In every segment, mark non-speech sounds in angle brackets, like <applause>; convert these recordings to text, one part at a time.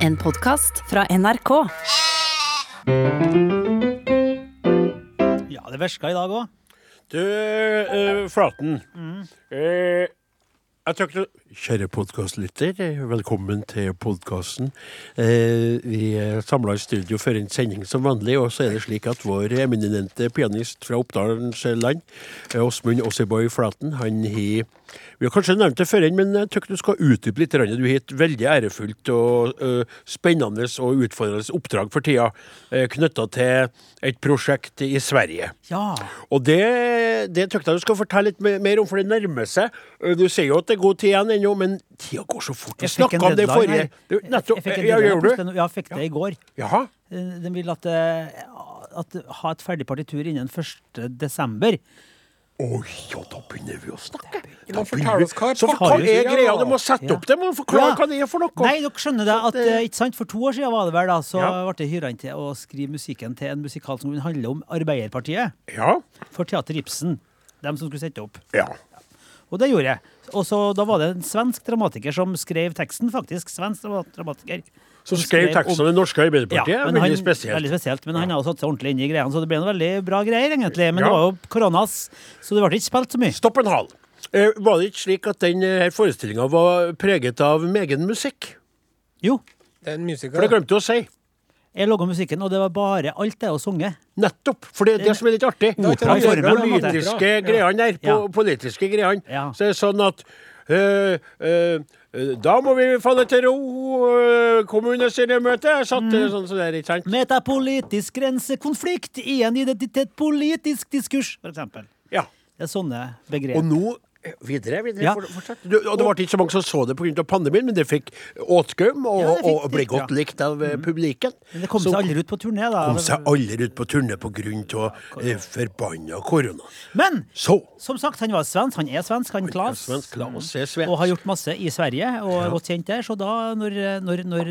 En podkast fra NRK. Ja, det verska i dag òg. Du, eh, Flaten. Eh, jeg du... Kjære podkastlytter, velkommen til podkasten. Eh, vi er samla i studio for en sending som vanlig, og så er det slik at vår eminente pianist fra Oppdalens land, eh, Åsmund Osseboy Flaten, han har Vi har kanskje nevnt det før, men jeg tykker du skal utdype litt. Du har et veldig ærefullt og eh, spennende og utfordrende oppdrag for tida, uh, knytta til et prosjekt i Sverige. Ja. Og det, det tykte jeg du skal fortelle litt mer om, for det nærmer seg. Uh, Du sier jo at det er god tid igjen ennå, men tida går så fort. Vi Jeg snakka om det deadline forrige. Du, Jeg- nettopp. Jeg fikk en du? Ja, jeg fikk det i går. Jaha. Den vil at, eh, at ha et ferdig partitur innen 1. Oi, ja, da begynner vi å snakke. Da fortelle vi- oss hva er Så hva er greia? Du må sette opp det. Må forklare Ja. hva det er for noe. Nei, dere skjønner det at eh, ikke sant, For to år siden var det vel da, så Ja. ble det hyra inn til å skrive musikken til en musikal som handler om Arbeiderpartiet. Ja. For Teater Ibsen. Dem som skulle sette opp. ja. Og det gjorde jeg. Og så Da var det en svensk dramatiker som skrev teksten, faktisk. Svensk dramatiker. Så skrev skrev om- det norske Arbeiderpartiet. Ja, veldig han- spesielt. Veldig spesielt, Men han har satt seg ordentlig inn i greiene, så det ble noe veldig bra greier, egentlig. Men Ja. det var jo koronas, så det ble ikke spilt så mye. Stopp en hal. Eh, var det ikke slik at den eh, her forestillinga var preget av megen musikk? Jo, Det er en For det glemte du å si. jeg laga musikken, og det var bare alt det å sunge. Nettopp. For det er det som er litt artig. Opera formen, på politiske greiene der, på Ja. politiske greiene, Ja. så er sånn at da må vi falle til ro. kommunestyremøte er satt Mm. eh, sånn som det, ikke sant? Metapolitisk grensekonflikt i en identitetspolitisk diskurs, for eksempel. Ja. Det er sånne begreper. Og nå eh, Videre, videre. Ja. for- Du, og det ble ikke så mange som så det pga. pandemien, men det fikk åtgaum og, Ja, og ble godt ja. likt av mm. publikum. Men det kom seg aldri ut på turné, da. kom seg aldri ut på turné pga. Eh, forbanna korona. Men Så som sagt, han var svensk. Han er svensk, han Klas. Svensk Klaus er svensk. Og har gjort masse i Sverige, og er godt kjent der. Så da, når, når, når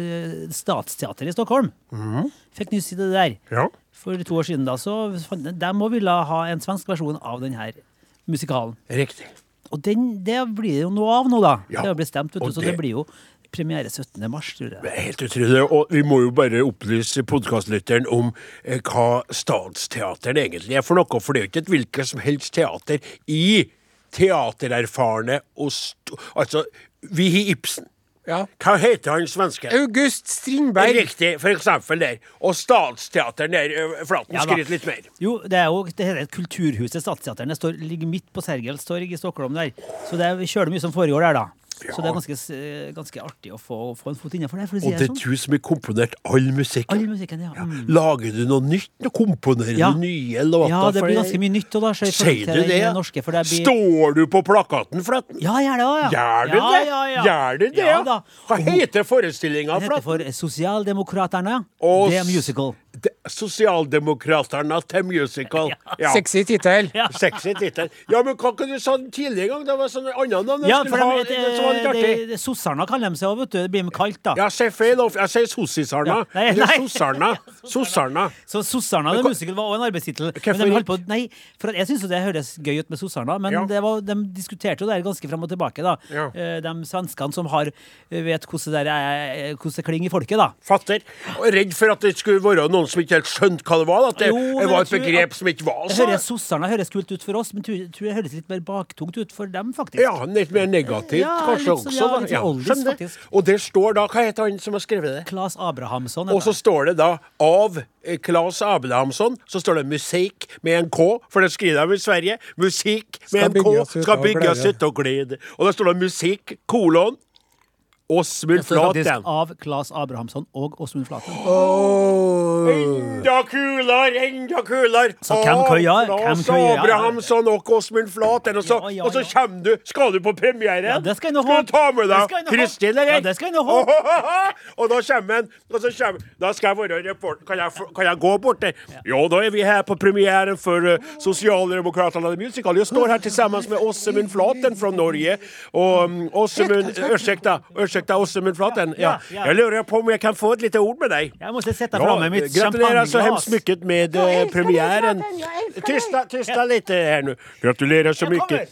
Statsteatret i Stockholm mm. fikk nyss i det der Ja. for to år siden, da, så de ville ha en svensk versjon av denne musikalen. Riktig. Og den, det blir det jo noe av nå, da. Ja, Det har blitt stemt, vet du, så det- det blir jo premiere 17. mars, tror jeg. Helt utrolig. Og vi må jo bare opplyse podkastlytteren om eh, hva Statsteateren egentlig er for noe. For det er jo ikke et hvilket som helst teater i teatererfarne og Altså, vi har Ibsen. Ja. Hva heter han svenske? August Strindberg. Riktig, for eksempel der. Og Statsteateren der. Flaten, Ja skryter litt mer. Jo, det er jo det heter Kulturhuset Statsteateren. Det står, ligger midt på Sergels torg i Stockholm der. Så det er kjølig mye som foregår der, da. Så det er ganske, ganske artig å få, få en fot innenfor der, for å si Og det er sånn. du som har komponert all musikken. All musikken, ja. Mm. Lager du noe nytt? Nå komponerer Ja. du nye låter? Ja, det blir ganske mye nytt. Da, Sier du det? Norske, det blir... Står du på plakaten, Flaten? Ja, gjør det ja. Gjør du det? Ja, ja. Gjør du det? Ja da. Hva heter forestillinga, Den heter for Sosialdemokraterne. The musical. De- Sosialdemokraterne til musical. <laughs> Ja. Sexy tittel. Ja. Sexy tittel. Ja, men hva kunne du sa tidligere gang? Det var sånn annet navn Ja, for ha. de, det som var litt artig. Sossarna kaller de seg òg, vet du. Det blir med kaldt, da. Jeg sier feil. Jeg sier sossisarna. Ja. Nei, nei. sossarna. <laughs> Sossarna. Så Sossarna the Musical var også en arbeidstittel. Men de holdt på, nei, for jeg syns jo det høres gøy ut med Sossarna, men Ja. det var, de diskuterte jo det ganske fram og tilbake, da. Ja. Eh, De svenskene som har vet hvordan det, der er, hvordan det klinger i folket, da. Fatter. Og redd for at det skulle være noen som ikke helt skjønte hva det var. At det, Jo, det var et begrep at- som ikke var sånn. så høres kult ut for oss, men tror, tror det høres litt mer baktungt ut for dem, faktisk. Ja, litt mer negativt Ja, kanskje litt sånn- også. ja, sånn oldies, skjønner det. faktisk. Og der står da Hva heter han som har skrevet det? Claes Abrahamsson. Og så står det da av eh, Claes Abrahamsson, så står det musikk med en K, for det skriver de i Sverige. Musikk med Skal en K skal bygges ut og glide. Og da står det musikk, kolon, Åsmund Flaten. av Claes Abrahamsson og Åsmund Flaten. Enda kulere, enda kulere! Så hvem kan gjøre- hvem Claes kan gjøre- Abrahamsson og Åsmund Flaten. Og så, Ja, ja, og så kommer du Skal du på premieren? Ja, det skal jeg nå Skal du ta med deg. Kristin, eller? Ja, det skal jeg nå ha. <laughs> og da kommer han. Og så kommer, da skal jeg være reporter. Kan jeg, kan jeg gå bort der? Ja, da er vi her på premieren for uh, Sosialdemokraterna Musical. Jeg står her sammen med Åsmund Flaten fra Norge. Og um, Ursäkta Åsemund Flaten. Ja. Ja, ja. Jeg lurer på om jeg kan få et lite ord med deg? Jeg måste sätta Ja, framme mitt Gratulerer så hemst hemskt mycket med premieren Tyst Tysta, litt her nå. Gratulerer så mye kommer.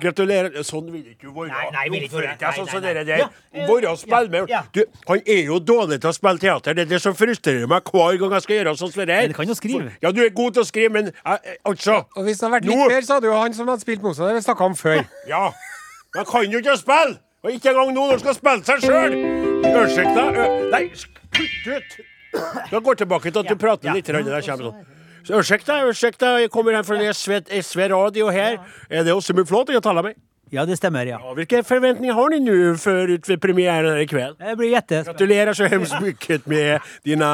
Gratulerer. Sånn vil ikke du være. Nei, nei, vil ikke være. sånn som dere der. Være og spille med. Du, han er jo dårlig til å spille teater. Det er det som frustrerer meg hver gang jeg skal gjøre sånn som det her. Men du kan jo skrive. Ja, du er god til å skrive, men jeg, altså Og hvis det hadde vært litt mer, så hadde jo han som hadde spilt vi snakka om før. Ja. Men jeg kan jo ikke spille! Og ikke engang nå når han skal spille seg sjøl! Unnskyld deg. Nei, kutt ut! Jeg går tilbake til at du prater ja. litt. grann der jeg kommer sånn. Så Unnskyld deg, unnskyld deg. Jeg kommer her fra SV, SV Radio her. Er det også mye flott å tale med? Ja, det stemmer, ja. Ja, Hvilke forventninger har ni nå før ut ved premieren i kveld? Det blir jätte... Gratulerer så hemskt mye med dine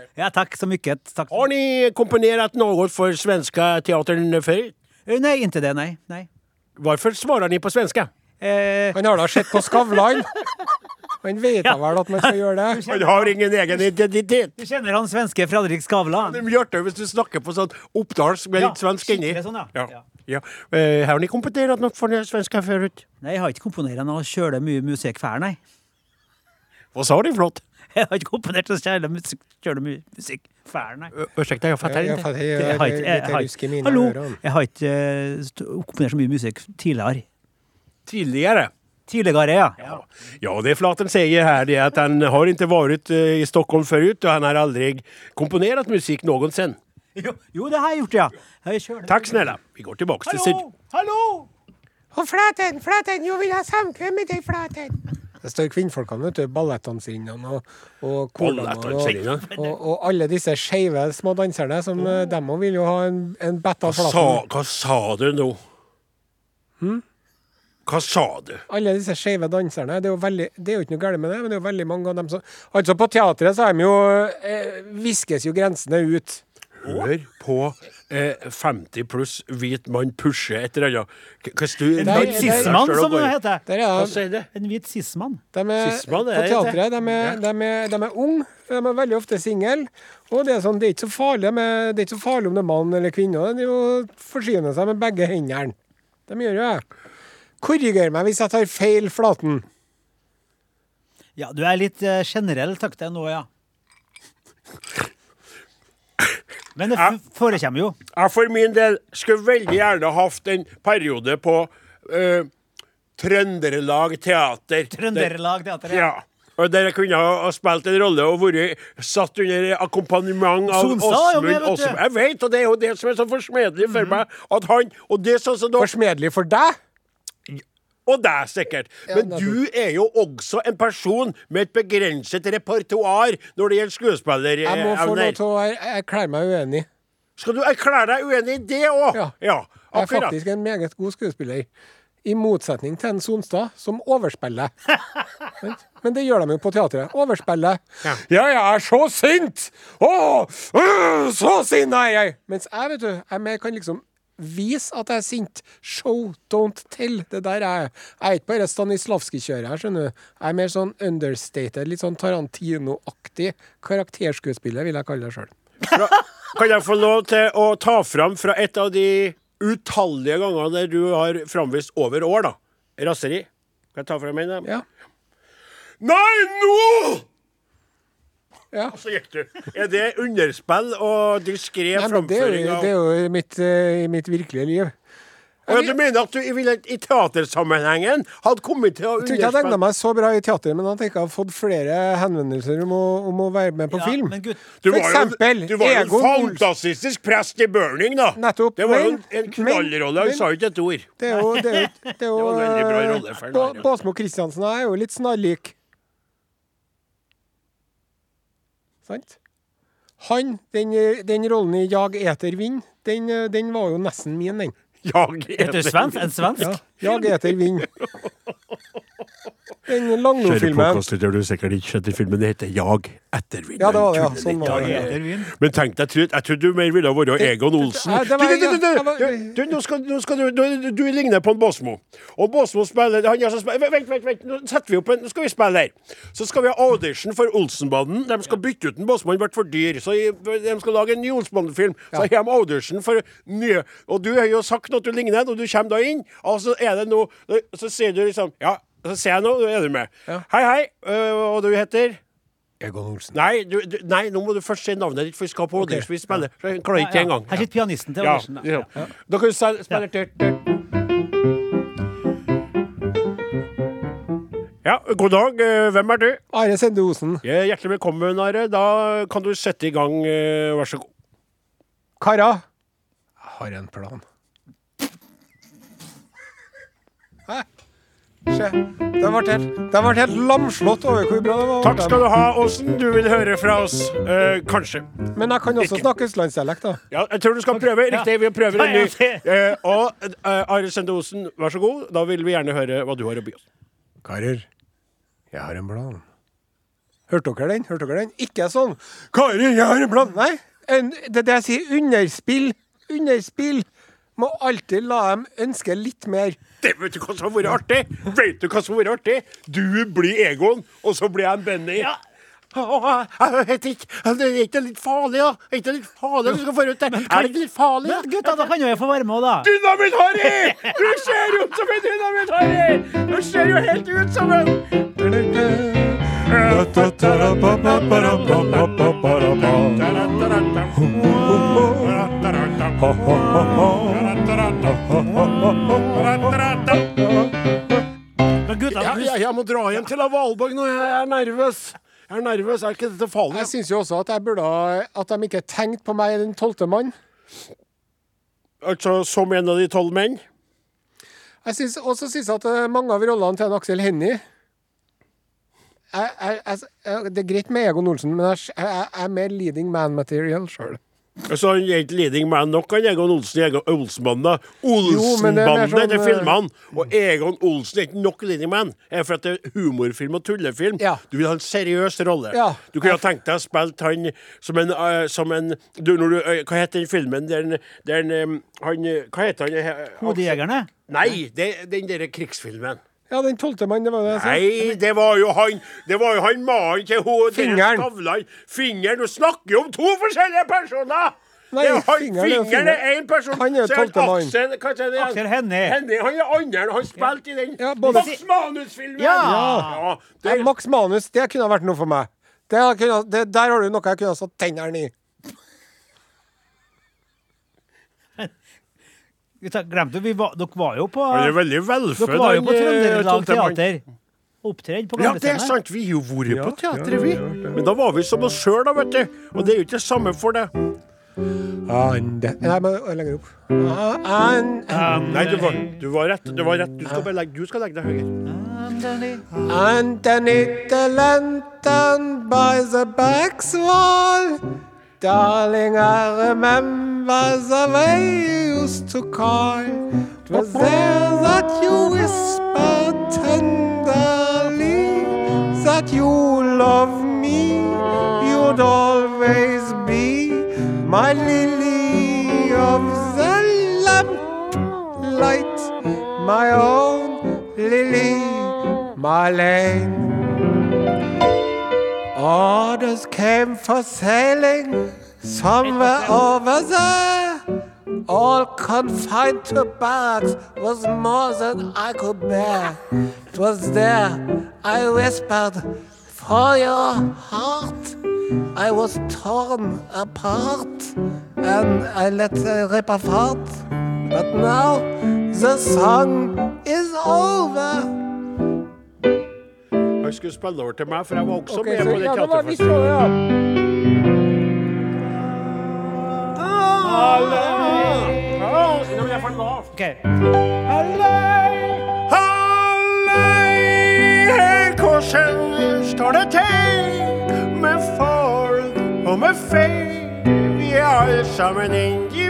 eh. Ja, takk så mye. Har ni komponert noe for svenska teateren før? Nei, ikke det, nei. nej. Nej. svarer han ni på svenske? Eh, Han har da sett på Skavlan. Han vet da vel at man skal gjøre det. <laughs> Han har ingen egen identitet. du kjenner han svenske Fredrik Skavlan? Det blir hvis du snakker på sånn oppdalsk med Ja, litt svensk inni. sånn, ja. ja. ja. Eh, har han ikke komponert noe for den svenska før? Nei, jeg har ikke komponert noe kjøle mye musikk før, nei. Hva sa ni förlåt? <laughs> Jeg har ikke komponert og kjæle musikk, kjøle mye musikk nei. Jag fattar Jeg, jeg, inte. jeg, Jeg jeg, ikke, jeg, har ikke, hallo, jeg har ikke eh, komponert så mye musikk tidligere. Tidligere? Tidligere, ja. ja. Ja, det Flaten sier her, det er at han har ikke varit eh, i Stockholm før, og han har aldri komponert musikk noensinne. Jo, jo, det har jeg gjort, ja. Jeg kjøler- Tack. Vi går tilbake til studion. Hallo! Hallo! Og Flaten, Flaten, jeg vil ha samkvem med deg, Flaten. Det står kvinnfolkene, vet du. Ballettdanserinnene og, og kordamer. Og, og, og alle disse skeive små danserne, som eh, dem òg vil jo ha en, en betta Flaten. vad sa du nu? Hva sa du? Alle disse skeive danserne. Det er, veldig, det er jo ikke noe galt med det, men det er jo veldig mange av dem som Altså, på teatret så er de jo eh, Viskes jo grensene ut. Hør på eh, 50 pluss hvit mann pushe et eller annet. Hva du En hvit sismann, som det heter. Der Hva er sier det? En hvit sismann. de er, på det. teatret. De er, de er, de er unge, de er veldig ofte single. Og det er sånn, det er ikke så farlig med, det er ikke så farlig om det er mann eller kvinne. De er jo forsyner seg med begge hendene. De gjør jo det. Korriger meg hvis jeg tar feil, Flaten. Ja, du er litt eh, generell, takk det nå, ja. <laughs> Men det Ja. forekommer jo. Jeg for min del skulle veldig gjerne hatt en periode på uh, Trøndelag Teater. Trønderlag teater. Ja. Og der jeg kunne ha ha spilt en rolle og vært satt under akkompagnement av Åsmund. Åsmund. Jeg vet, og det er jo det som er så forsmedelig for meg. At han Og det er sånn som da Forsmedelig for deg? Og deg, sikkert. Men du er jo også en person med et begrenset repertoar når det gjelder skuespiller. Jeg må få lov til å erklære meg uenig. Skal du erklære deg uenig i det òg? Ja. ja. Jeg er faktisk en meget god skuespiller. I motsetning til en Sonstad, som overspiller. <laughs> Men det gjør de jo på teatret. Overspiller. Ja. Ja, jeg er så sint! Å, øh, så sint er jeg! Mens jeg, vet du, jeg mer kan liksom vise at jeg er sint. Show, don't tell. Det der er jeg. Jeg er ikke bare Stanislavskij-kjøret her, skjønner du. Jeg er mer sånn understated, litt sånn Tarantino-aktig karakterskuespiller, vil jeg kalle det sjøl. Kan jeg få lov til å ta fram fra et av de utallige gangene der du har framvist over år, da? Raseri. Kan jeg ta fram en? Ja. Nei, nå! Ja. Så gikk du. Er det underspill og diskré det er framføring jo, av det er jo i mitt, eh, i mitt virkelige liv. Og ja, Du mener at du i, ville- i teatersammenhengen hadde kommet til å Jeg tror ikke jeg tegna underspille meg så bra i teater, men at jeg ikke har fått flere henvendelser om å, om å være med på Ja, film. men gutt, Du For var jo- eksempel, Du var jo en Olsen. fantastisk prest i Burning, da. Nettopp, Det var jo men- en knallrolle. Han men- sa jo ikke et ord. Det er jo, det er jo, <laughs> det er jo var en veldig bra rolle for en Ba- annen. Båsmo Christiansen er jo litt snarlik. Sant? Han, den, eh, den rollen i Jag eter vind, den, eh, den var jo nesten min, den. Jag er du svensk? En svensk? Ja, Jag heter vind. Den Langlo-filmen. podkastlytter, du sikkert ikke sett i filmen. Det heter Jag etter vind. Ja, det var det, ja. Sånn var det. Men tenk deg, jeg trodde, du mer ville vært Egon Olsen. Du, du, du, nå skal, nå skal du, du, du ligner på en Båsmo. Og Båsmo spiller han er som spiller, Vent, vent, vent, nå setter vi opp en, nå skal vi spille her. Så skal vi ha audition for Olsenbanden. De skal bytte ut en Båsmo, han ble for dyr. Så de skal lage en ny Olsenbanden-film. Så har de audition for nye Og du har jo sagt at du ligner, og du kommer da inn, Altså så er det noe Så sier du liksom Ja, så ser jeg nå, er du med. Ja. Hei, hei, øh, og du heter? Egon Olsen. Nei, du, du, nei, nå må du først si navnet ditt, for vi skal på okay. Vi spiller. Ja. jeg klarer ikke engang. Her sitter pianisten til Ja, Andersen. Ja. ja. Da kan du spille, spille ja. ja, god dag. Hvem er du? Are Sende Osen. Ja, Hjertelig velkommen, Are. Da kan du sette i gang. Vær så god. Kara, jeg har en plan. Hæ? Se. Det ble helt, det ble helt lamslått over hvor bra det var. Takk skal du ha, Åsen. Du vil høre fra oss. Eh, kanskje. Men jeg kan også Ikke. snakke østlandsdialekt, da. Ja, jeg tror du skal prøve. Riktig, vi prøver en ny. Eh, og eh, Are Sende Osen, vær så god. Da vil vi gjerne høre hva du har å by oss. Karer, jeg har en plan. Hørte dere den? Hørte dere den? Ikke sånn Karer, jeg har en plan. Nei. En, det er det jeg sier underspill. Underspill. Må alltid la dem ønske litt mer. Det vet du hva som har vært artig? Vet du hva som har vært artig? Du blir Egon, og så blir jeg en Benny. Ja. Jeg vet ikke. Det er ikke litt farlig, da? Er ikke litt farlig du skal få ut der? Er det ikke litt farlig? Men gutta, da kan jo jeg få være med òg, da. Dynamitt-Harry! Du ser ut som en Dynamitt-Harry! Du ser jo helt ut som en Men gutta, Ja, ja, jeg må dra hjem til Valborg nå. Jeg er nervøs. Jeg er nervøs. Er ikke dette farlig? Jeg syns jo også at jeg burde At de ikke tenkte på meg, den tolvte mann. Altså som en av de tolv menn? Jeg synes, også synes jeg at eh, mange av rollene til Aksel Hennie jeg, jeg, jeg, jeg- Det er greit med Egon Olsen, men jeg, jeg, jeg er mer leading man material sjøl. Altså, han er ikke leading man nok, han Egon Olsen. Egon Olsenbanda. da. Jo, det er mer til sånn, filmene. Og Egon Olsen er ikke nok leading man. Det er for at det er humorfilm og tullefilm. Ja. Du vil ha en seriøs rolle. Ja. Du kunne ha tenkt deg å spille han som en, uh, som en du, du, uh, Hva heter den filmen der, der eh, han eh, Hva heter han? eh, Hodejegerne. Nei, det, den derre krigsfilmen. Ja, den tolvte mann, det var det jeg sa. Nei, det var jo han Det var jo han mannen til hun Fingeren. Skavlan. Fingeren. Du snakker jo om to forskjellige personer! Nei, det er han, fingeren er fingeren er én person. Han er jo så tolvte mann. Aksel? Aksel Hennie. Hennie. Han er andre. Han spilte i den Ja, både- Max Manus-filmen. Ja. ja Ja, det, Max Manus, det kunne ha vært noe for meg. Det kunne, det, der har du noe jeg kunne ha satt tennene i. glemte vi var, dere var jo på han er veldig velfød. Dere var jo på Trøndelag. Teater. Opptredd på Ja, det er sant. Vi har jo vært på teatret, vi. Men da var vi som oss sjøl, da, vet du. Og det er jo ikke det samme for det. Ande Nei, men lenger opp. An, Nei, du var, du var rett. Du var rett. Du skal, bare legge, du skal legge deg høyere. Underneath the lantern by the back's wall. Darling, I remember the way you used to call. It was there that you whispered tenderly that you love me. You'd always be my lily of the lamplight, my own Lily my Marlene. Orders came for sailing somewhere over there. All confined to barracks was more than I could bear. It was there I whispered, For your heart. I was torn apart and I let the rip apart. But now the song is over. Han skulle spille over til meg, for jeg var også okay, med så- på det teaterfestivalen. det, ja. Ok. Hallei, hvordan står det til med folk og med fe? Vi er alle sammen individer.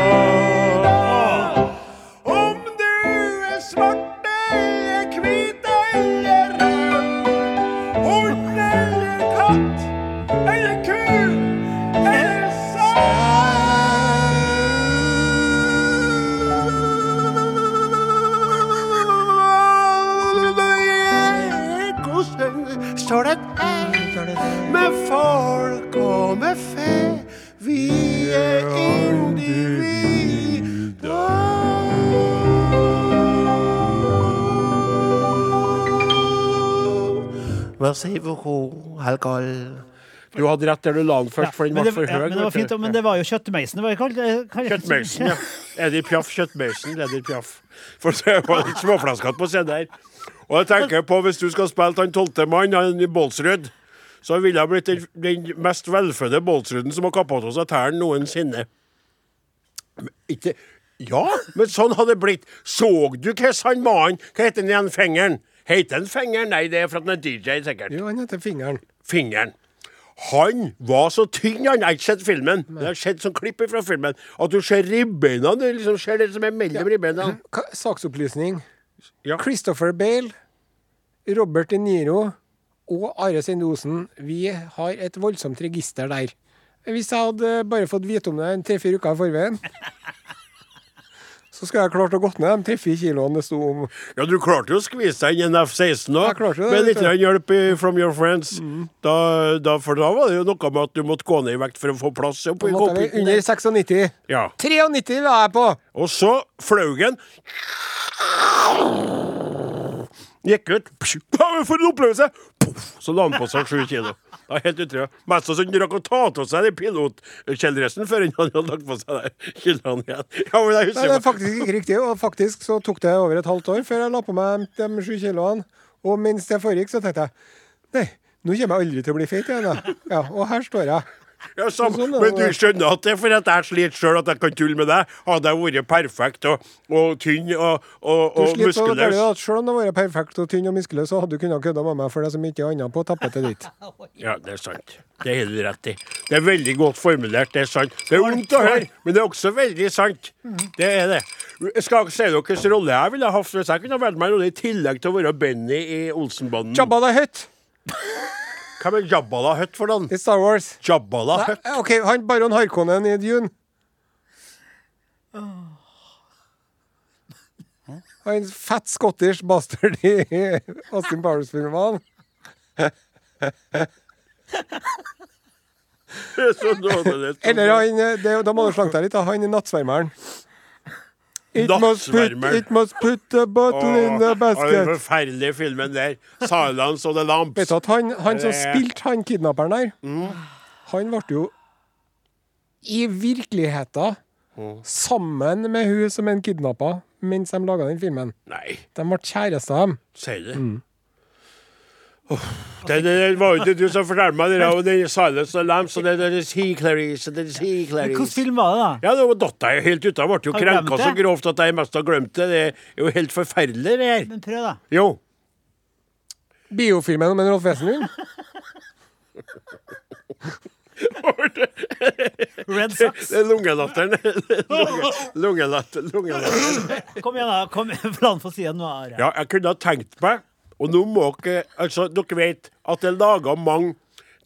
Du hadde rett der du la den først, for den ble for høy. men, det var fint, men det var jo kjøttmeisen det var kalt. Kjøttmeisen, ja. <laughs> Edith Piaf, Kjøttmeisen, Edith Piaf. For det var litt småflaskete på CD der Og jeg tenker på, hvis du skal spille han tolvte mann, han i Bolsrud, så ville jeg blitt den, den mest velfødde Bolsruden som har kappa av seg tærne noensinne. Men Ikke Ja, men sånn hadde det blitt. Så du hvordan han mannen Hva heter han igjen? Fengeren? Heter han Fingeren? Nei, det er for at han er DJ, sikkert. Jo, han heter Fingeren. Fingeren. Han var så tynn, han. Jeg har ikke sett filmen. Men jeg har sett sånn klipp fra filmen. At du ser ribbeina. Du liksom ser det som er mellom ribbeina. Saksopplysning. Ja. Christopher Bale, Robert De Niro og Are Sendosen. Vi har et voldsomt register der. Hvis jeg hadde bare fått vite om det en tre-fire uker i forveien, <laughs> så skulle jeg klart å gått ned de tre-fire kiloene det sto om. Ja, du klarte jo å skvise deg inn en F-16 òg, med litt hjelp from your friends. Da, da, for da var det jo noe med at du måtte gå ned i vekt for å få plass oppi jeg under 96. Ja. 93 la jeg på! Og så flaugen han. Gikk ut. For en opplevelse! Så la han på seg sju kilo. Er helt utrolig. Mest sannsynlig rakk å ta av seg den pilotkjeledressen før han hadde lagt på seg de kiloene igjen. Ja, men jeg Nei, det er faktisk ikke riktig. Og faktisk så tok det over et halvt år før jeg la på meg de sju kiloene. Og mens det foregikk, så tenkte jeg Nei, nå kommer jeg aldri til å bli feit igjen. Ja, og her står jeg. Ja, sam, Sånn men du skjønner at det er fordi jeg sliter sjøl at jeg kan tulle med deg. Hadde jeg vært perfekt og, og tynn og, og, Du og dårlig muskuløs at selv om du hadde vært perfekt og tynn og muskuløs, så hadde du kunnet kødde med meg for det som ikke er annet på tapetet ditt. <laughs> Ja, det er sant. Det har du rett i. Det er veldig godt formulert. Det er sant. Det er vondt å høre, men det er også veldig sant. Det er det. Jeg skal ikke si dere hvilken rolle jeg ville hatt hvis jeg kunne valgt meg en rolle i tillegg til å være Benny i Olsenbanden. Jabba the Hutt <laughs> Hvem er Jabba da Hutt for noen? i Star Wars. Jabba da Nei, OK, han baron Harkonnen i Dune. Han fett scottish bastard i Austin Powers-filmene. Det er så nådeløst. Eller han det, Da må du slanke deg litt. Han i Nattsvermeren. It must, put, it must put the bottle in the basket. Den forferdelige filmen der. 'Silence of the Lamps'. Vet du at han, han som spilte han kidnapperen der, han ble jo i virkeligheten sammen med hun som en kidnappa mens de laga den filmen. Nei, De ble kjærester, dem. sier du? Åh, det, det, det var jo ikke du som fortalte meg det, der, og det er 'Silence of Lambs og det det er 'Sea Clarice' og det er 'Sea Clarice. Hvilken film var det, da? Ja, det datt jeg helt ut. Jeg ble jo krenka så grovt at jeg mest har glemt det. Det er jo helt forferdelig, det her. Men prøv, da. Jo. Biofilmen om en Rolf Wesenlund. Red Sox. Det er lungelatteren. Lunge- Lungelatter. Lungelatter. Kom igjen, da. Kom, La han få si det nå. Are. Ja, jeg kunne ha tenkt meg Og nå må dere Altså, dere vet at det er laga mange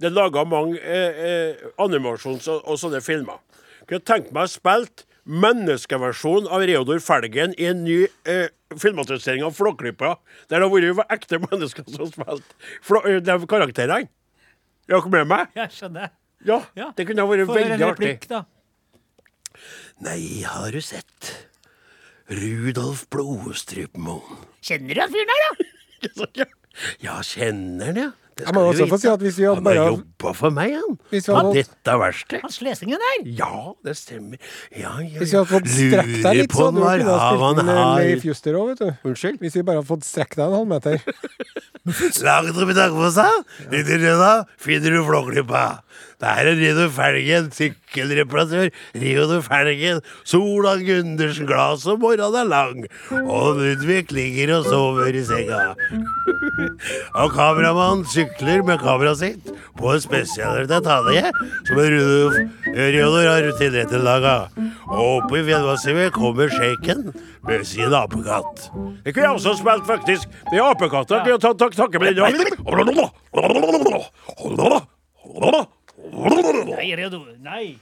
Det er laga mange eh, eh, animasjons- og, og sånne filmer. Jeg kunne tenkt meg å spilt menneskeversjonen av Reodor Felgen i en ny eh, filmatisering av Flåklypa, der det har vært ekte <laughs> mennesker som har spilt eh, de karakterene. Er dere med meg? Jeg skjønner. Ja, Ja. det kunne ha vært Få høre veldig en artig. replikk, da. Nei, har du sett Rudolf Blodstrupmoen? Kjenner du han fyren der, da? Ja, ja kjenner han, ja. Det skal du vite. si at hvis vi hadde Han har hatt- jobba for meg, han. Hvis vi Av hadde hatt- dette verste. Han slesingen der. Ja, det stemmer. Ja, ja, Hvis vi hadde fått strekt deg litt, så hadde du kunnet ha spilt inn eh, Leif Juster òg, vet du. Unnskyld? Hvis vi bare hadde fått strekt deg en halvmeter. Laget <laughs> opp i takposa, inni røda finner du Flåklypa. Det er en Ridder Felgen, sykkelreparatør. Rino Felgen, Sola Gundersen, glass og morgenen er lang. Og Ludvig ligger og sover i senga. Og kameramannen sykler med kameraet sitt på en spesialrettet tale som Rudolf Reodor har tilrettelaga. Og oppe i fjellmassivet kommer sjeiken med sin apekatt. Det kunne jeg også spilt, faktisk. Det er apekatter. Kunne jeg tatt takk takke med den. <laughs> Nei, Redo. Nei.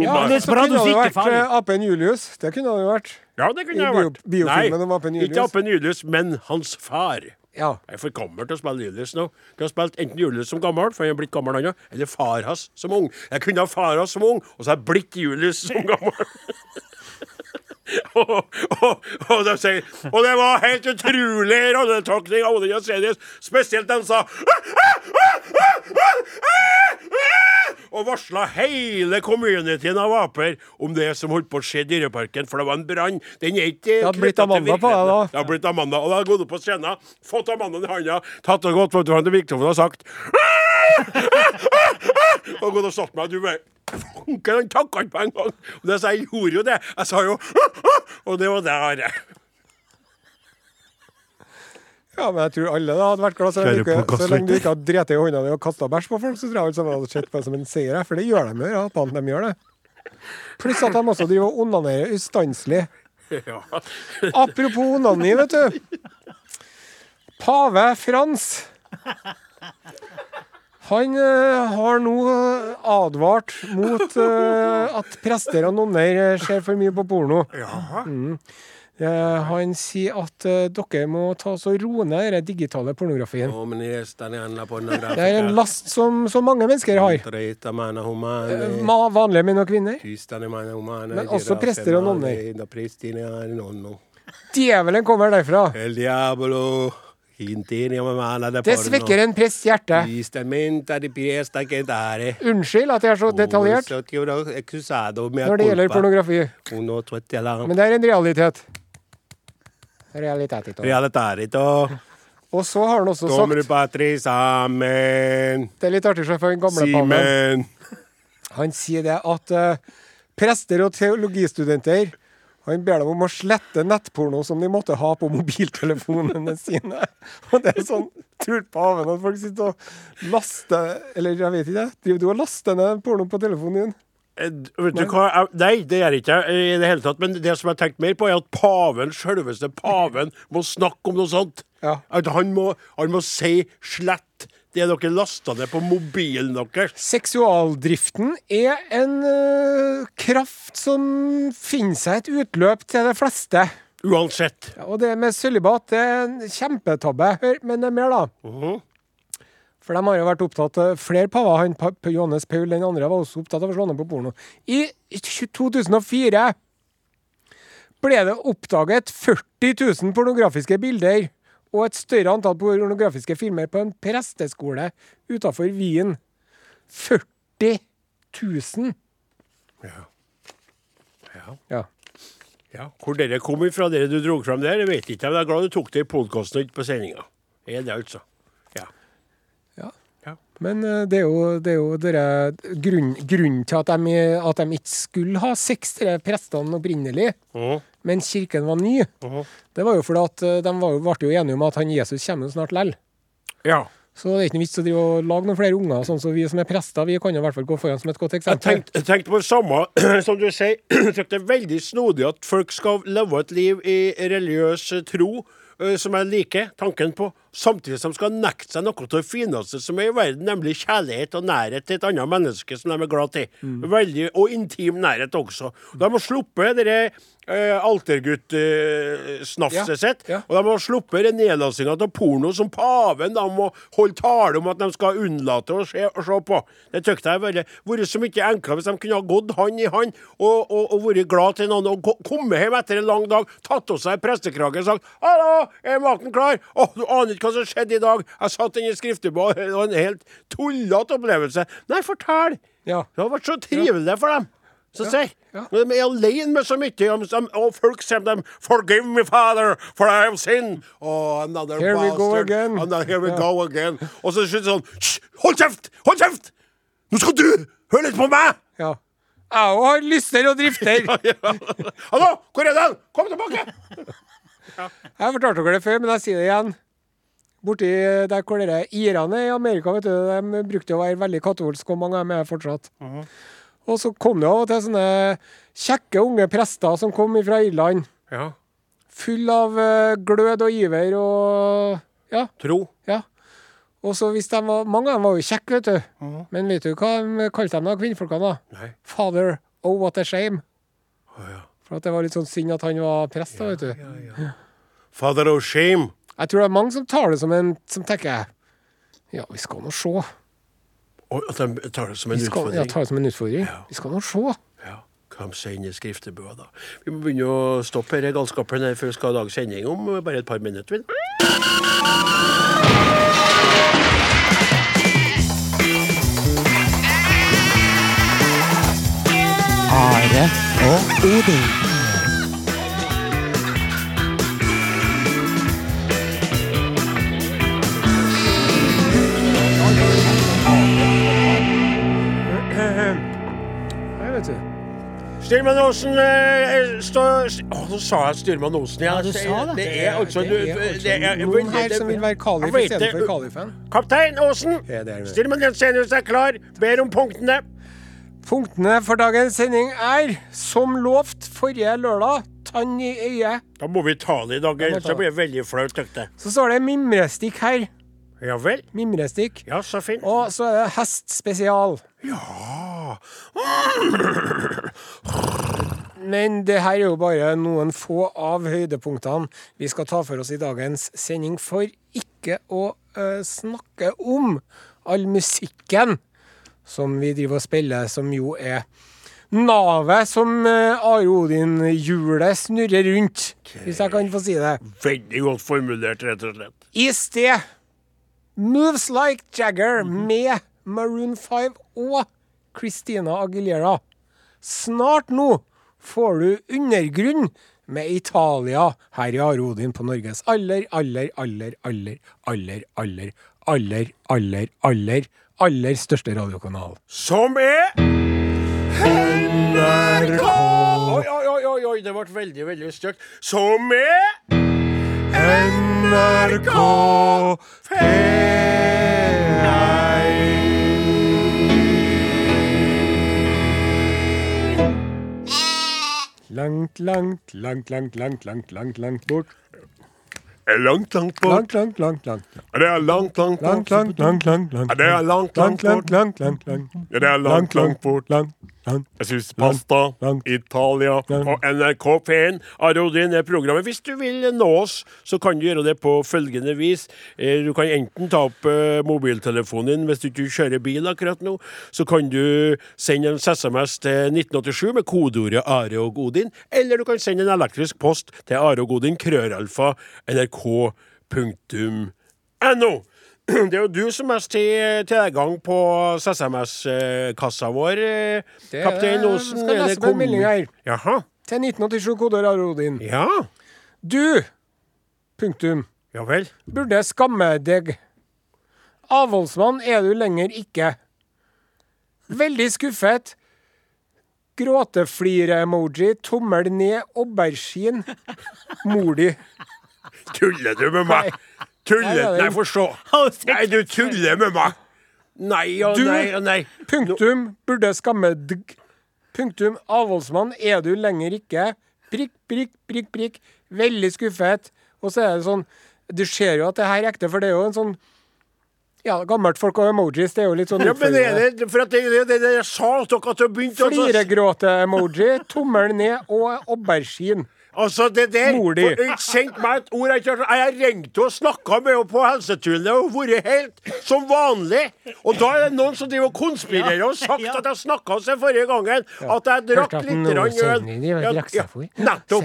Ja, det er så bra kunne du det jo vært eh, apen Julius. Det kunne det jo vært. Ja, det kunne I jeg bio- vært. biofilmen om apen Julius. ikke apen Julius, men hans far. Ja. Jeg er for gammel til å spille Julius nå. Jeg har spilt enten Julius som gammel, for han er blitt gammel eller far hans som ung. Jeg kunne ha far hans som ung, og så har jeg blitt Julius som gammel. <laughs> <laughs> og, og og, de sier Og det var helt utrolig rolletolkning av Odin Jensenius. Spesielt den sa Og varsla hele communityen av aper om det som holdt på å skje i Dyreparken, for det var en brann. Den er ikke Det hadde blitt Amanda på det, da. Det har blitt Amanda. Og da jeg gått opp på scenen, fått Amanda i handa, tatt og gått foran til mikrofonen og sagt <laughs> Og gått og satt meg, og du bare Fanken, han takka ikke på en gang. Og det, så jeg gjorde jo det. Jeg sa jo Og det var det der. Ja, men jeg tror alle da hadde vært glad så, lenge- så lenge du ikke hadde drept i hånda di og kasta bæsj på folk, så tror jeg alle sammen hadde sett på det som en seier. For det gjør de jo, ja. Apene, De gjør det. Pluss at de også driver og onanerer ustanselig. Ja. Apropos onani, vet du. Pave Frans. Han eh, har nå eh, advart mot eh, at prester og nonner eh, ser for mye på porno. Mm. Eh, han sier at eh, dere må ta så roe ned den digitale pornografien. Det er en last som så mange mennesker har. Eh, ma- Vanlige menn og kvinner. Men også prester og nonner. Djevelen kommer derfra. El diablo Det svekker en prests hjerte. Unnskyld at jeg er så detaljert når det gjelder pornografi. Men det er en realitet. Realitet. Og så har han også sagt. Det er litt artig for den gamle paven. Han sier det at uh, prester og teologistudenter han ber dem om å slette nettporno som de måtte ha på mobiltelefonene sine. Og det er sånn tult på haven at folk sitter og laster Eller jeg vet ikke, driver du og laster ned porno på telefonen din? Vet du hva? Nei, det gjør jeg ikke i det hele tatt. Men det som jeg har tenkt mer på, er at paven, selveste paven, må snakke om noe sånt. Ja. At han må, han må si 'slett' det dere lasta ned på mobilen deres. Seksualdriften er en uh, kraft som finner seg et utløp til de fleste. Uansett. Ja, og det med sølibat det er en kjempetabbe. Hør, men det er mer, da. Mhm. For de har jo vært opptatt av flere paver. Han, Pa- Johannes Paul den andre var også opptatt av å slå ned på porno. I 2004 ble det oppdaget 40 000 pornografiske bilder og et større antall pornografiske filmer på en presteskole utafor Wien. 40 000! Ja. Ja. Ja. ja. Hvor dere kom ifra, dere du dro fram der, jeg vet ikke. Men jeg er glad du tok det i podkasten ikke på sendinga. Er det altså. Men eh, det er jo, det er jo dere, grunn, grunnen til at de, at de ikke skulle ha seks tre prestene opprinnelig, mm. men kirken var ny, mm. det var jo fordi at eh, de var, ble jo enige om at han Jesus kommer snart lell. ja. Så det er ikke noe vits å drive og lage noen flere unger. Sånn som vi som er prester, vi kan jo i hvert fall gå foran som et godt Jeg eksempel. tenkte, jeg tenkte på det samme <clears throat> som du sier. <clears throat> Jeg synes det er veldig snodig at folk skal leve et liv i religiøs tro, eh, som jeg liker tanken på, samtidig som de skal nekte seg noe av det fineste som er i verden, nemlig kjærlighet og nærhet til et annet menneske som de er glad til. Veldig, og intim nærhet også. De har sluppet dere uh, altergutt-snafset Ja, sitt, ja. og de har sluppet nedlastinga av porno som paven da må holde tale om at de skal unnlate å se, å se på. Det tykte jeg ville vært så mye enklere hvis de kunne ha gått hand i hand og, og, og vært glad til noen og ko- kommet hjem etter en lang dag, tatt av seg prestekragen og sagt 'Hallo, er maten klar?' 'Å, du aner ikke hva som skjedde i dag. Jeg satt inne i skriftebordet, det var en helt tullete opplevelse.' Nei, fortell! Ja. Det har vært så trivelig for dem. Så si. ja. De er alene med så mye. om- som- Og folk sier dem 'Forgive me, Father, for I have sinned'. Oh, another Here we go again. Another, here we Ja. go again. Og så slutt sånn «Hysj! Hold kjeft! Hold kjeft! Nå skal du høre litt på meg! ja. Jeg òg har lyster og drifter. <laughs> Hallo, hvor er den? Kom tilbake! Jeg fortalte dere det før, men jeg sier det igjen. Borti der hvor dere irene i Amerika, vet du, de brukte å være veldig katolske, og mange av dem er fortsatt. Og så kom det av og til sånne kjekke unge prester som kom fra Irland, Ja. full av eh, glød og iver og Ja. Tro. ja. Og så hvis de var, Mange av dem var jo kjekke, vet du. Men vet du hva de kalte dem da, kvinnfolkene? da? Nei. Father, oh what a shame. Å, ja. For at det var litt sånn synd at han var prest, da, vet du. Father of shame. Jeg tror det er mange som tar det som en Som tenker Ja, vi skal nå se. Og at de tar det som en skal, utfordring? ja, tar det som en utfordring. Vi skal nå se. Ja. Kom seg inn i skriftebua, da. Vi må begynne å stoppe denne galskapen her før vi skal lage sending om bare et par minutter. Are og Odin. Vet du. Styrmann Osen eh, står Å, nå sa jeg Styrmann Osen. Ja, du sa det. Det er altså Det noen her som vil være kalif istedenfor kalifen. Kaptein Osen. Styrmann Jensenius er klar. Ber om punktene. Punktene for dagens sending er, som lovt forrige lørdag, tann i øyet. Da må vi ta det i dag, ellers så blir det veldig flaut. Så står det mimrestikk her. Ja vel? Mimrestikk. Ja, så fint. Og så er det hest spesial. Ah. Men det her er jo bare noen få av høydepunktene vi skal ta for oss i dagens sending, for ikke å uh, snakke om all musikken som vi driver og spiller, som jo er navet som uh, Are Odin-hjulet snurrer rundt, hvis jeg kan få si det. Veldig godt formulert, rett og slett. I sted Moves Like Jagger med Maroon 5 og Christina Aguilera. Snart nå får du Undergrunn med Italia her i Arodin på Norges aller, aller, aller, aller, aller, aller, aller, aller, aller, aller største radiokanal. Som er NRK! Oi, oi, oi, oi, oi, det ble veldig, veldig stygt. Som er NRK Langt, langt, langt, langt, langt, langt, langt, langt bort. Langt, langt bort. Langt, langt, langt, langt. Det er langt, langt Langt, langt, langt, langt, langt. Ja, det er langt, langt langt, langt, langt. Ja, det er langt, langt bort. Langt. Jeg syns pasta, Italia og NRK P1 Arodin er programmet. Hvis du vil nå oss, så kan du gjøre det på følgende vis. Eh, Du kan enten ta opp eh, mobiltelefonen din hvis du ikke kjører bil akkurat nå. Så kan du sende en SMS til 1987 med kodeordet Are og Godin. Eller du kan sende en elektrisk post til Are krøralfa, nrk.no. <clears throat> Det er jo du som mest har tilgang på SMS-kassa vår, Det kaptein jeg Osen. skal lese på en melding her. Jaha. Til 1987 kodeord Arodin. Ja. Du, punktum, Ja vel. burde skamme deg. Avholdsmann er du lenger ikke. Veldig skuffet. Gråteflire-emoji, tommel ned, aubergine. Mor di. Tuller du med meg? Nei. Tuller Nei, få <laughs> se. Nei, du tuller med meg. Nei og Du- nei og nei. Punktum burde skamme deg. Punktum avholdsmann er du lenger ikke. Prikk, prikk, prikk, prikk. Veldig skuffet. Og så er det sånn Du ser jo at det her er ekte, for det er jo en sånn Ja, gammelt folk og emojis, det er jo litt sånn Ja, men det er det, for det det, det jeg sa dere at du begynte Fliregråte-emoji, tommel ned og aubergine. Altså, det der Mor di. sendt meg et ord. Jeg ikke har- jeg har og snakka med henne på Helsetunet og vært helt som vanlig. Og da er det noen som driver og konspirerer og sagt Ja. at jeg snakka seg forrige gangen, at jeg drakk litt øl. for. nettopp.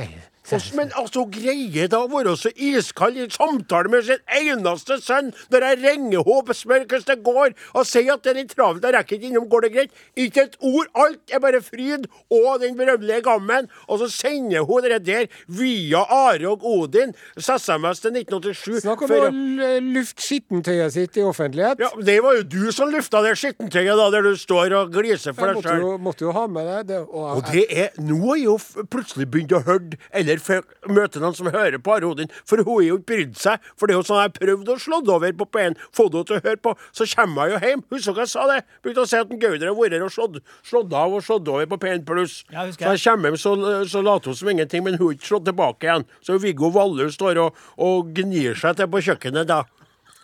Men altså, greier det å være så iskald i samtale med sin eneste sønn når jeg ringer henne og spør hvordan det går, og sier at det er litt travelt, jeg rekker ikke innom, går det greit? Ikke et ord, alt er bare fryd og den berømmelige gammen. Og så sender hun det der via Are og Odin, SMS til 1987. Snakk om å lufte skittentøyet sitt i offentlighet. ja, Det var jo du som lufta det skittentøyet, da, der du står og gliser for Jeg deg måtte sjøl. jo, måtte jo ha med deg det. Og, Og det er Nå har jeg jo plutselig begynt å høre Eller f- møte noen som hører på Arodin, for hun har jo ikke brydd seg. For det er jo sånn jeg har prøvd å slå over på P1, få henne til å høre på. Så kommer jeg jo hjem. Husker hva jeg sa det? Begynte å si at Gauder har vært her og slått, slått av og slått over på P1 pluss. Ja, så jeg kommer hjem, så, så later hun som ingenting, men hun har ikke slått tilbake igjen. Så Viggo Vallø står og, og gnir seg til på kjøkkenet da.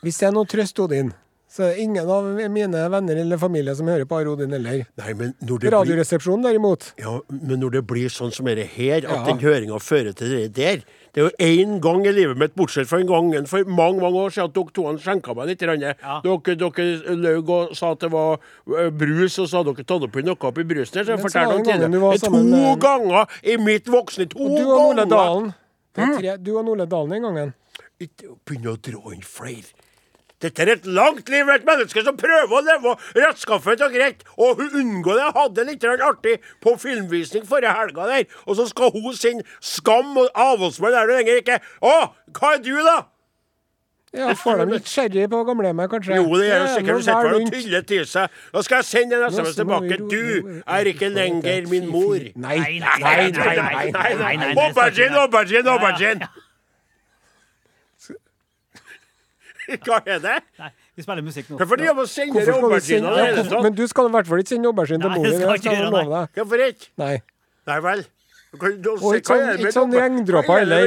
Hvis det er noe trøst, Odin, Så er det ingen av mine venner eller familie som hører på Are Odin heller. Nei, men når det blir Radioresepsjonen derimot. Ja, men når det blir sånn som dette her, at Ja. den høringa fører til det der Det er jo én gang i livet mitt, bortsett fra en gangen for mange mange år siden, at dere to skjenka meg litt. Ja. Dere, dere løy og sa at det var eh, brus, og så hadde dere tatt oppi noe oppi brusen der. Så jeg fortalte gang. Det er To med- ganger i mitt voksne To Og du og ganger! Dalen. Er tre, du og Nole Dalen den gangen. Ikke begynne å dra inn flere. Dette er et langt liv med et menneske som prøver å leve rettskaffet og greit. Og hun unngår det. Hadde det litt artig på filmvisning forrige helga der. Og så skal hun sende Skam og avholdsmann er du lenger ikke. Å, hva er du, da? Ja, Får de litt sherry på gamlehjemmet, kanskje? Jo, det er jo sikkert nå du sitter og tyller til seg. Da skal jeg sende en Nå SMS tilbake. Du er ikke lenger min mor. Nei, Nei, nei, nei, nei, nei, nei. nei, nei, nei. Aubergine, aubergine, aubergine! <laughs> Hva er det? Nei, vi spiller musikk nå. Hvorfor driver du og sender i det hele tatt? men du skal i hvert fall ikke sende aubergine til Nei, mor det skal jeg love deg. Hvorfor ikke? Nei. Nei vel. Og ikke sånn, er sånn regndråper er heller.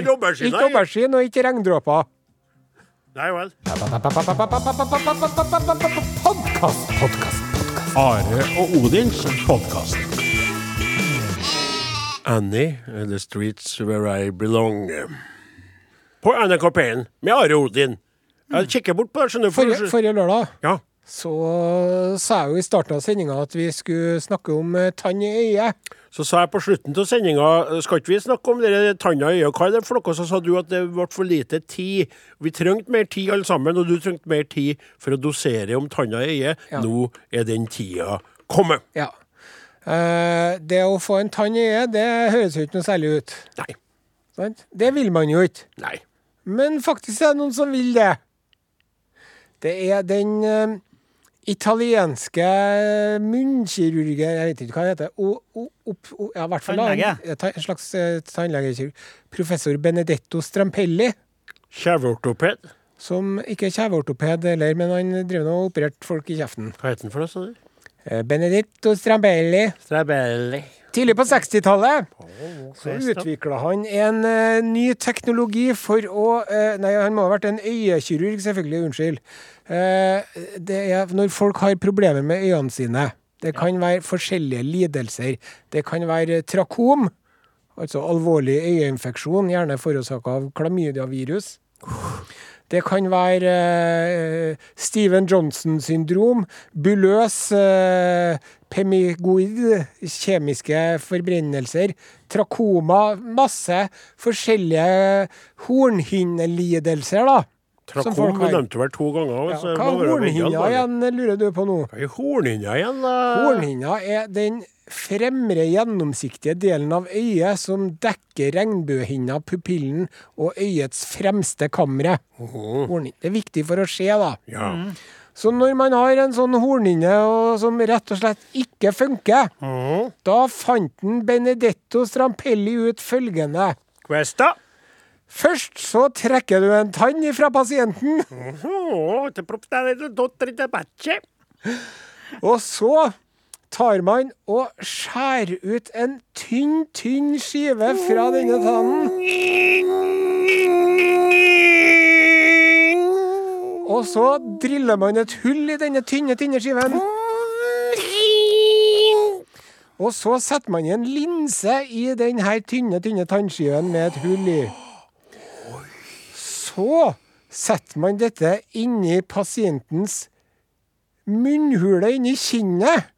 Ikke aubergine og ikke regndråper. Nei vel. Podkast, podkast. Are og Odins podkast. Annie, The Streets Where I Belong. På NRK P1 med Are Odin. Jeg kikker bort på det, skjønner du. for- Forrige, forrige lørdag Ja. så sa jeg jo i starten av sendinga at vi skulle snakke om eh, tann i øyet. Så sa jeg på slutten av sendinga skal ikke vi snakke om dere tanna i øyet? Hva er det for noe? Så sa du at det ble for lite tid. Vi trengte mer tid alle sammen, og du trengte mer tid for å dosere om tanna i øyet. Ja. Nå er den tida kommet. Ja. Eh, det å få en tann i øyet, det høres jo ikke noe særlig ut. Nei. Det vil man jo ikke. Nei. Men faktisk er det noen som vil det. Det er den uh, italienske munnkirurgen Jeg vet ikke hva han heter. O, o, opp, o, ja, hvert fall en, Tannlege. en slags uh, tannlegekirurg. Professor Benedetto Strampelli. Kjeveortoped. Som ikke er kjeveortoped heller, men han driver nå og opererte folk i kjeften. Hva heter den for noe, sa du? Eh, Benedetto Strampelli. Strabelli. Tidlig på 60-tallet så utvikla han en uh, ny teknologi for å uh, Nei, han må ha vært en øyekirurg, selvfølgelig. Unnskyld. Uh, det er når folk har problemer med øynene sine. Det kan være forskjellige lidelser. Det kan være trakom, altså alvorlig øyeinfeksjon, gjerne forårsaka av klamydiavirus. Det kan være eh, Steven Johnson-syndrom, buløs eh, pemigoid, kjemiske forbrennelser, trakoma, masse forskjellige hornhinnelidelser, da. Trakom nevnte du vel to ganger. Ja, hva er hornhinna igjen, lurer du på nå? Hva er hornhinna igjen, da? Hornhinna er den fremre gjennomsiktige delen av øyet som dekker regnbuehinna, pupillen og øyets fremste kamre. Hornhinne. Det er viktig for å se, da. Ja. Så når man har en sånn hornhinne som rett og slett ikke funker, mm. da fant den Benedetto Strampelli ut følgende. Questa. Først så trekker du en tann ifra pasienten, bacce. og så tar man og skjærer ut en tynn, tynn skive fra denne tannen. Og så driller man et hull i denne tynne, tynne skiven. Og så setter man en linse i denne tynne, tynne tannskiven med et hull i. Så setter man dette inni pasientens munnhule inni kinnet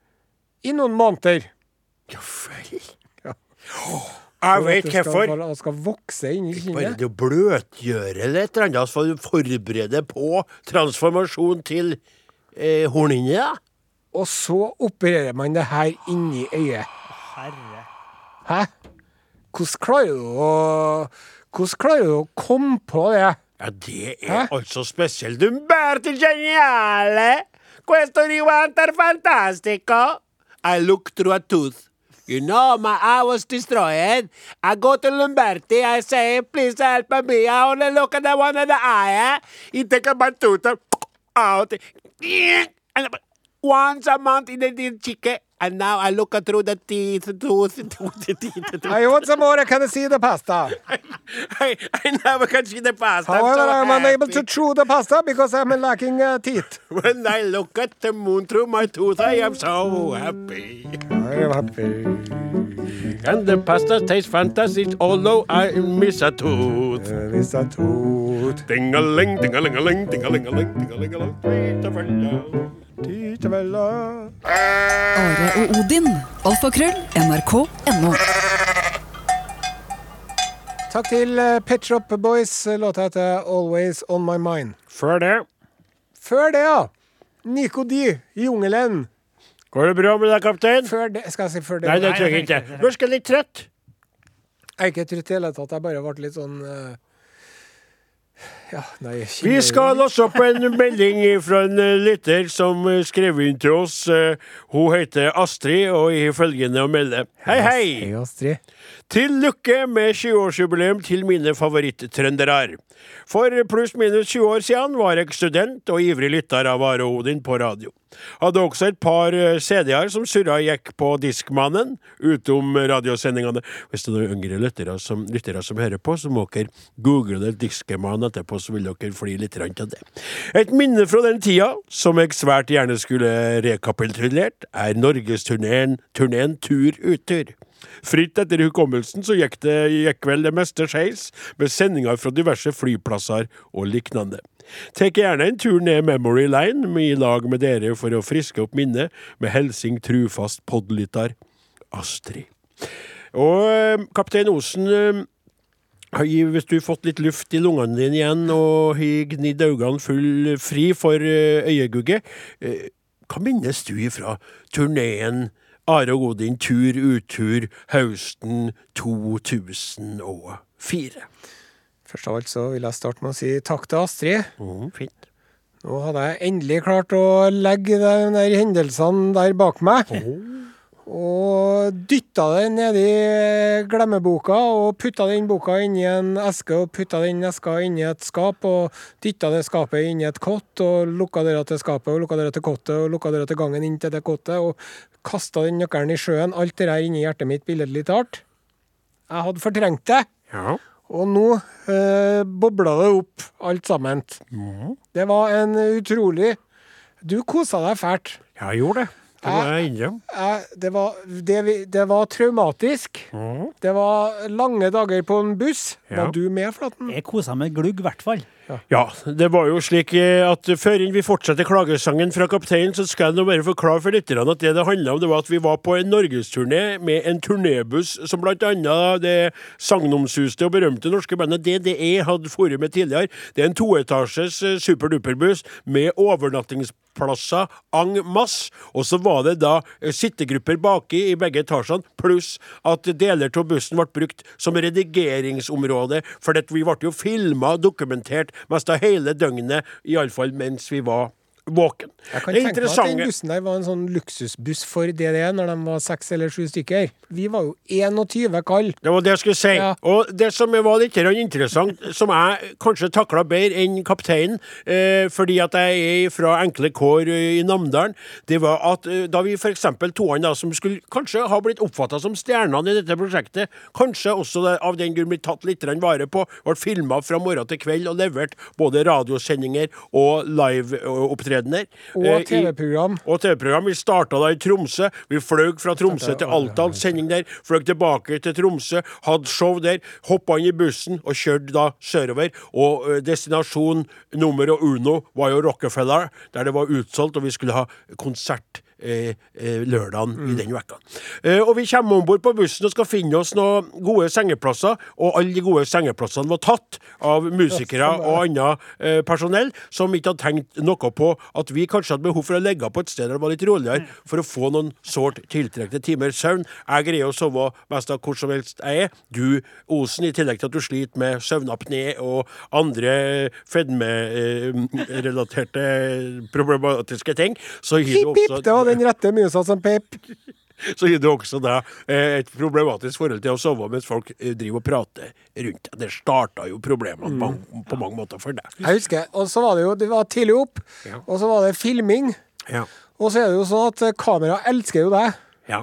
i noen måneder. Ja vel. Ja. Jeg vet Det skal, hvorfor. bare- skal vokse inni Bare kinnet. det å bløtgjøre det et eller annet for å forberede på transformasjon til eh, hornhinne. Og så opererer man det her inni øyet. Herre. Hæ? Hvordan klarer du å Hvordan klarer du å komme på det? Ja, det er Hæ? altså spesielt. Umberto geniale! Questo rivantar fantastico! I look through a tooth. You know, my eye was destroyed. I go to Lumberti. I say, please help me. I only look at the one in the eye. Eh? He take my tooth out. And Once a month in the chicken. And now I look through the teeth, tooth, tooth, <laughs> teeth. I want some more. Can I see the pasta? <laughs> I, I never can see the past. However, I'm I'm unable to chew the pasta because I'm lacking uh, teeth. <laughs> When I look at the moon through my tooth, I am so happy. I am happy. And the pasta tastes fantastic, although I miss a tooth. There is a tooth. Ding-a-ling, ding-a-ling-a-ling, ding-a-ling-a-ling, Titevella. Are og Odin. Alfakrøll. NRK.no. Takk til eh, Pet Shop Boys. Låta heter Always On My Mind. Før det, Før det, ja. Nico D. Jungelen. går det bra med deg, kaptein? Før det Skal jeg si før det? Nei, det tror jeg ikke. trenger er litt trøtt. Jeg er ikke trøtt i det hele tatt. Jeg bare ble litt sånn eh, Ja, nei Vi skal låse opp en melding fra en eh, lytter som eh, skrev inn til oss. Eh, Hun heter Astrid og har følgende å melde. Hei, hei! Hei, Astrid. Til lykke med 20-årsjubileum til mine favoritt-trøndere. For pluss-minus 20 år siden var jeg student og ivrig lytter av Are Odin på radio. Hadde også et par CD-er som surra gikk på Diskmannen, utom radiosendingene. Hvis det er noen yngre lyttere som, lyttere som hører på, så må dere google det Diskman etterpå, så vil dere fly litt av det. Et minne fra den tida, som jeg svært gjerne skulle rekapitulert, er norgesturneen turneen Tur Uttur. Fritt etter hukommelsen så gikk det gikk vel det meste skeis, med sendinger fra diverse flyplasser og lignende. Tek gjerne en tur ned Memory Line i lag med dere for å friske opp minnet med helsing trufast podlytter Astrid. Og eh, kaptein Osen eh, har hvis du har fått litt luft i lungene dine igjen og har gnidd øynene full fri for øyegugget øyegugge, eh, hva minnes du ifra turneen Are og Odin tur uttur høsten 2004? Først av alt så vil jeg starte med å si takk til Astrid. Mm, fint. Nå hadde jeg endelig klart å legge de der hendelsene der bak meg. Og dytta den nedi glemmeboka og putta den boka inni en eske og putta den eska inn i et skap og dytta det skapet inni et kott og lukka døra til skapet og lukka døra til kottet og lukka døra til gangen inn til det kottet og kasta den nøkkelen i sjøen. Alt det der inni hjertet mitt billedlig talt. Jeg hadde fortrengt det. Ja. Og nå eh, bobla det opp, alt sammen. Det var en utrolig Du kosa deg fælt. Ja, jeg gjorde det. Det må jeg innrømme. Jeg, det, var, det, det var traumatisk. Det var lange dager på en buss. Ja. Var du med, Flaten? Jeg kosa meg glugg, i hvert fall. Ja, det var jo slik eh, at før vi fortsetter klagesangen fra kapteinen, så skal jeg nå bare forklare for lytterne at det det handla om, det var at vi var på en norgesturné med en turnébuss som blant annet det sagnomsuste og berømte norske bandet DDE hadde vært med tidligere. Det er en toetasjes eh, superduperbuss med overnattingsplasser en masse, og så var det da eh, sittegrupper baki i begge etasjene, pluss at deler av bussen ble brukt som redigeringsområde, for vi ble jo filma og dokumentert mest av hele døgnet, iallfall mens vi var våken. Jeg kan tenke meg at den bussen der var en sånn luksusbuss for DDE når de var seks eller sju stykker. Vi var jo 21 kall. Det var det jeg skulle si. Ja. Og det som var litt interessant, som jeg kanskje takla bedre enn kapteinen, eh, fordi at jeg er fra enkle kår eh, i Namdalen, det var at eh, da vi f.eks. toene da, som skulle kanskje ha blitt oppfatta som stjernene i dette prosjektet, kanskje også det, av den grunn blitt tatt litt vare på, ble filma fra morgen til kveld og levert både radiosendinger og liveopptredener. Og eh, TV-program. og TV-program. Vi starta da i Tromsø. Vi fløy fra Tromsø til Alta, hadde sending der. Fløy tilbake til Tromsø, hadde show der. Hoppa inn i bussen og kjørte da sørover. Og ø, destinasjon nummer uno var jo Rockefeller, der det var utsolgt, og vi skulle ha konsert. Eh, eh, lørdagen i den vekka. Eh, og vi kommer om bord på bussen og skal finne oss noen gode sengeplasser, og alle de gode sengeplassene var tatt av musikere og annet eh, personell som ikke hadde tenkt noe på at vi kanskje hadde behov for å legge på et sted der det var litt roligere, for å få noen sårt tiltrekte timer søvn. Jeg greier å sove mest av hvor som helst jeg er. Du, Osen, i tillegg til at du sliter med søvnapné og andre fedmerelaterte problematiske ting, så gir du også den rette musa som pep. <laughs> så gir det også da eh, et problematisk forhold til å sove mens folk eh, driver og prater rundt deg. Det starta jo problemene på, på mange måter for deg. Jeg husker, og så var det jo det var tidlig opp, Ja. og så var det filming. Ja. Og så er det jo sånn at eh, kamera elsker jo deg. Ja.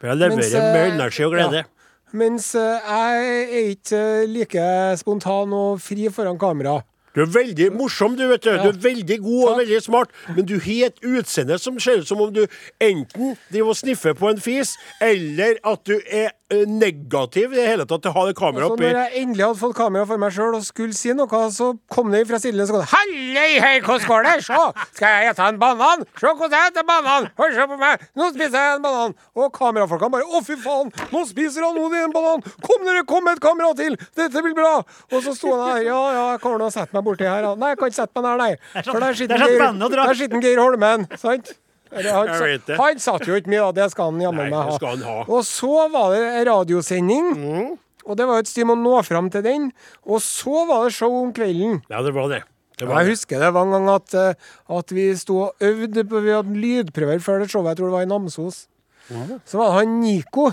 For jeg leverer Mens, med energi og glede. ja. Mens jeg er ikke like spontan og fri foran kamera. Du er veldig morsom, du, vet du. Du er veldig god og veldig smart, men du har et utseende som ser ut som om du enten driver og sniffer på en fis, eller at du er negativ i det hele tatt til å ha det kameraet oppi. når jeg endelig hadde fått kamera for meg sjøl og skulle si noe, så kom det fra så kom det Hallei, hei, hvordan går det? Se, skal jeg ete en banan? Se hvordan jeg spiser banan! Hør, se på meg! Nå spiser jeg en banan! Og kamerafolkene bare Å, fy faen! Nå spiser han Odin en banan! Kom dere, kom med et kamera til! Dette blir bra! Og så sto han der. Ja, ja, jeg kommer nå og setter meg borti her. da. Nei, jeg kan ikke sette meg der, nei. For der Geir, bandet og der sitter Geir Holmen, sant? Han, sa, han satt jo ikke mye, da. Det skal han jammen meg ha. ha. Og så var det radiosending. Mm. Og det var et styr med å nå fram til den. Og så var det show om kvelden. Ja, det var det. det, var jeg det. husker det var en gang at, eh, at vi sto og øvde på Vi hadde lydprøver før det showet, jeg tror det var i Namsos. Så var det han Nico.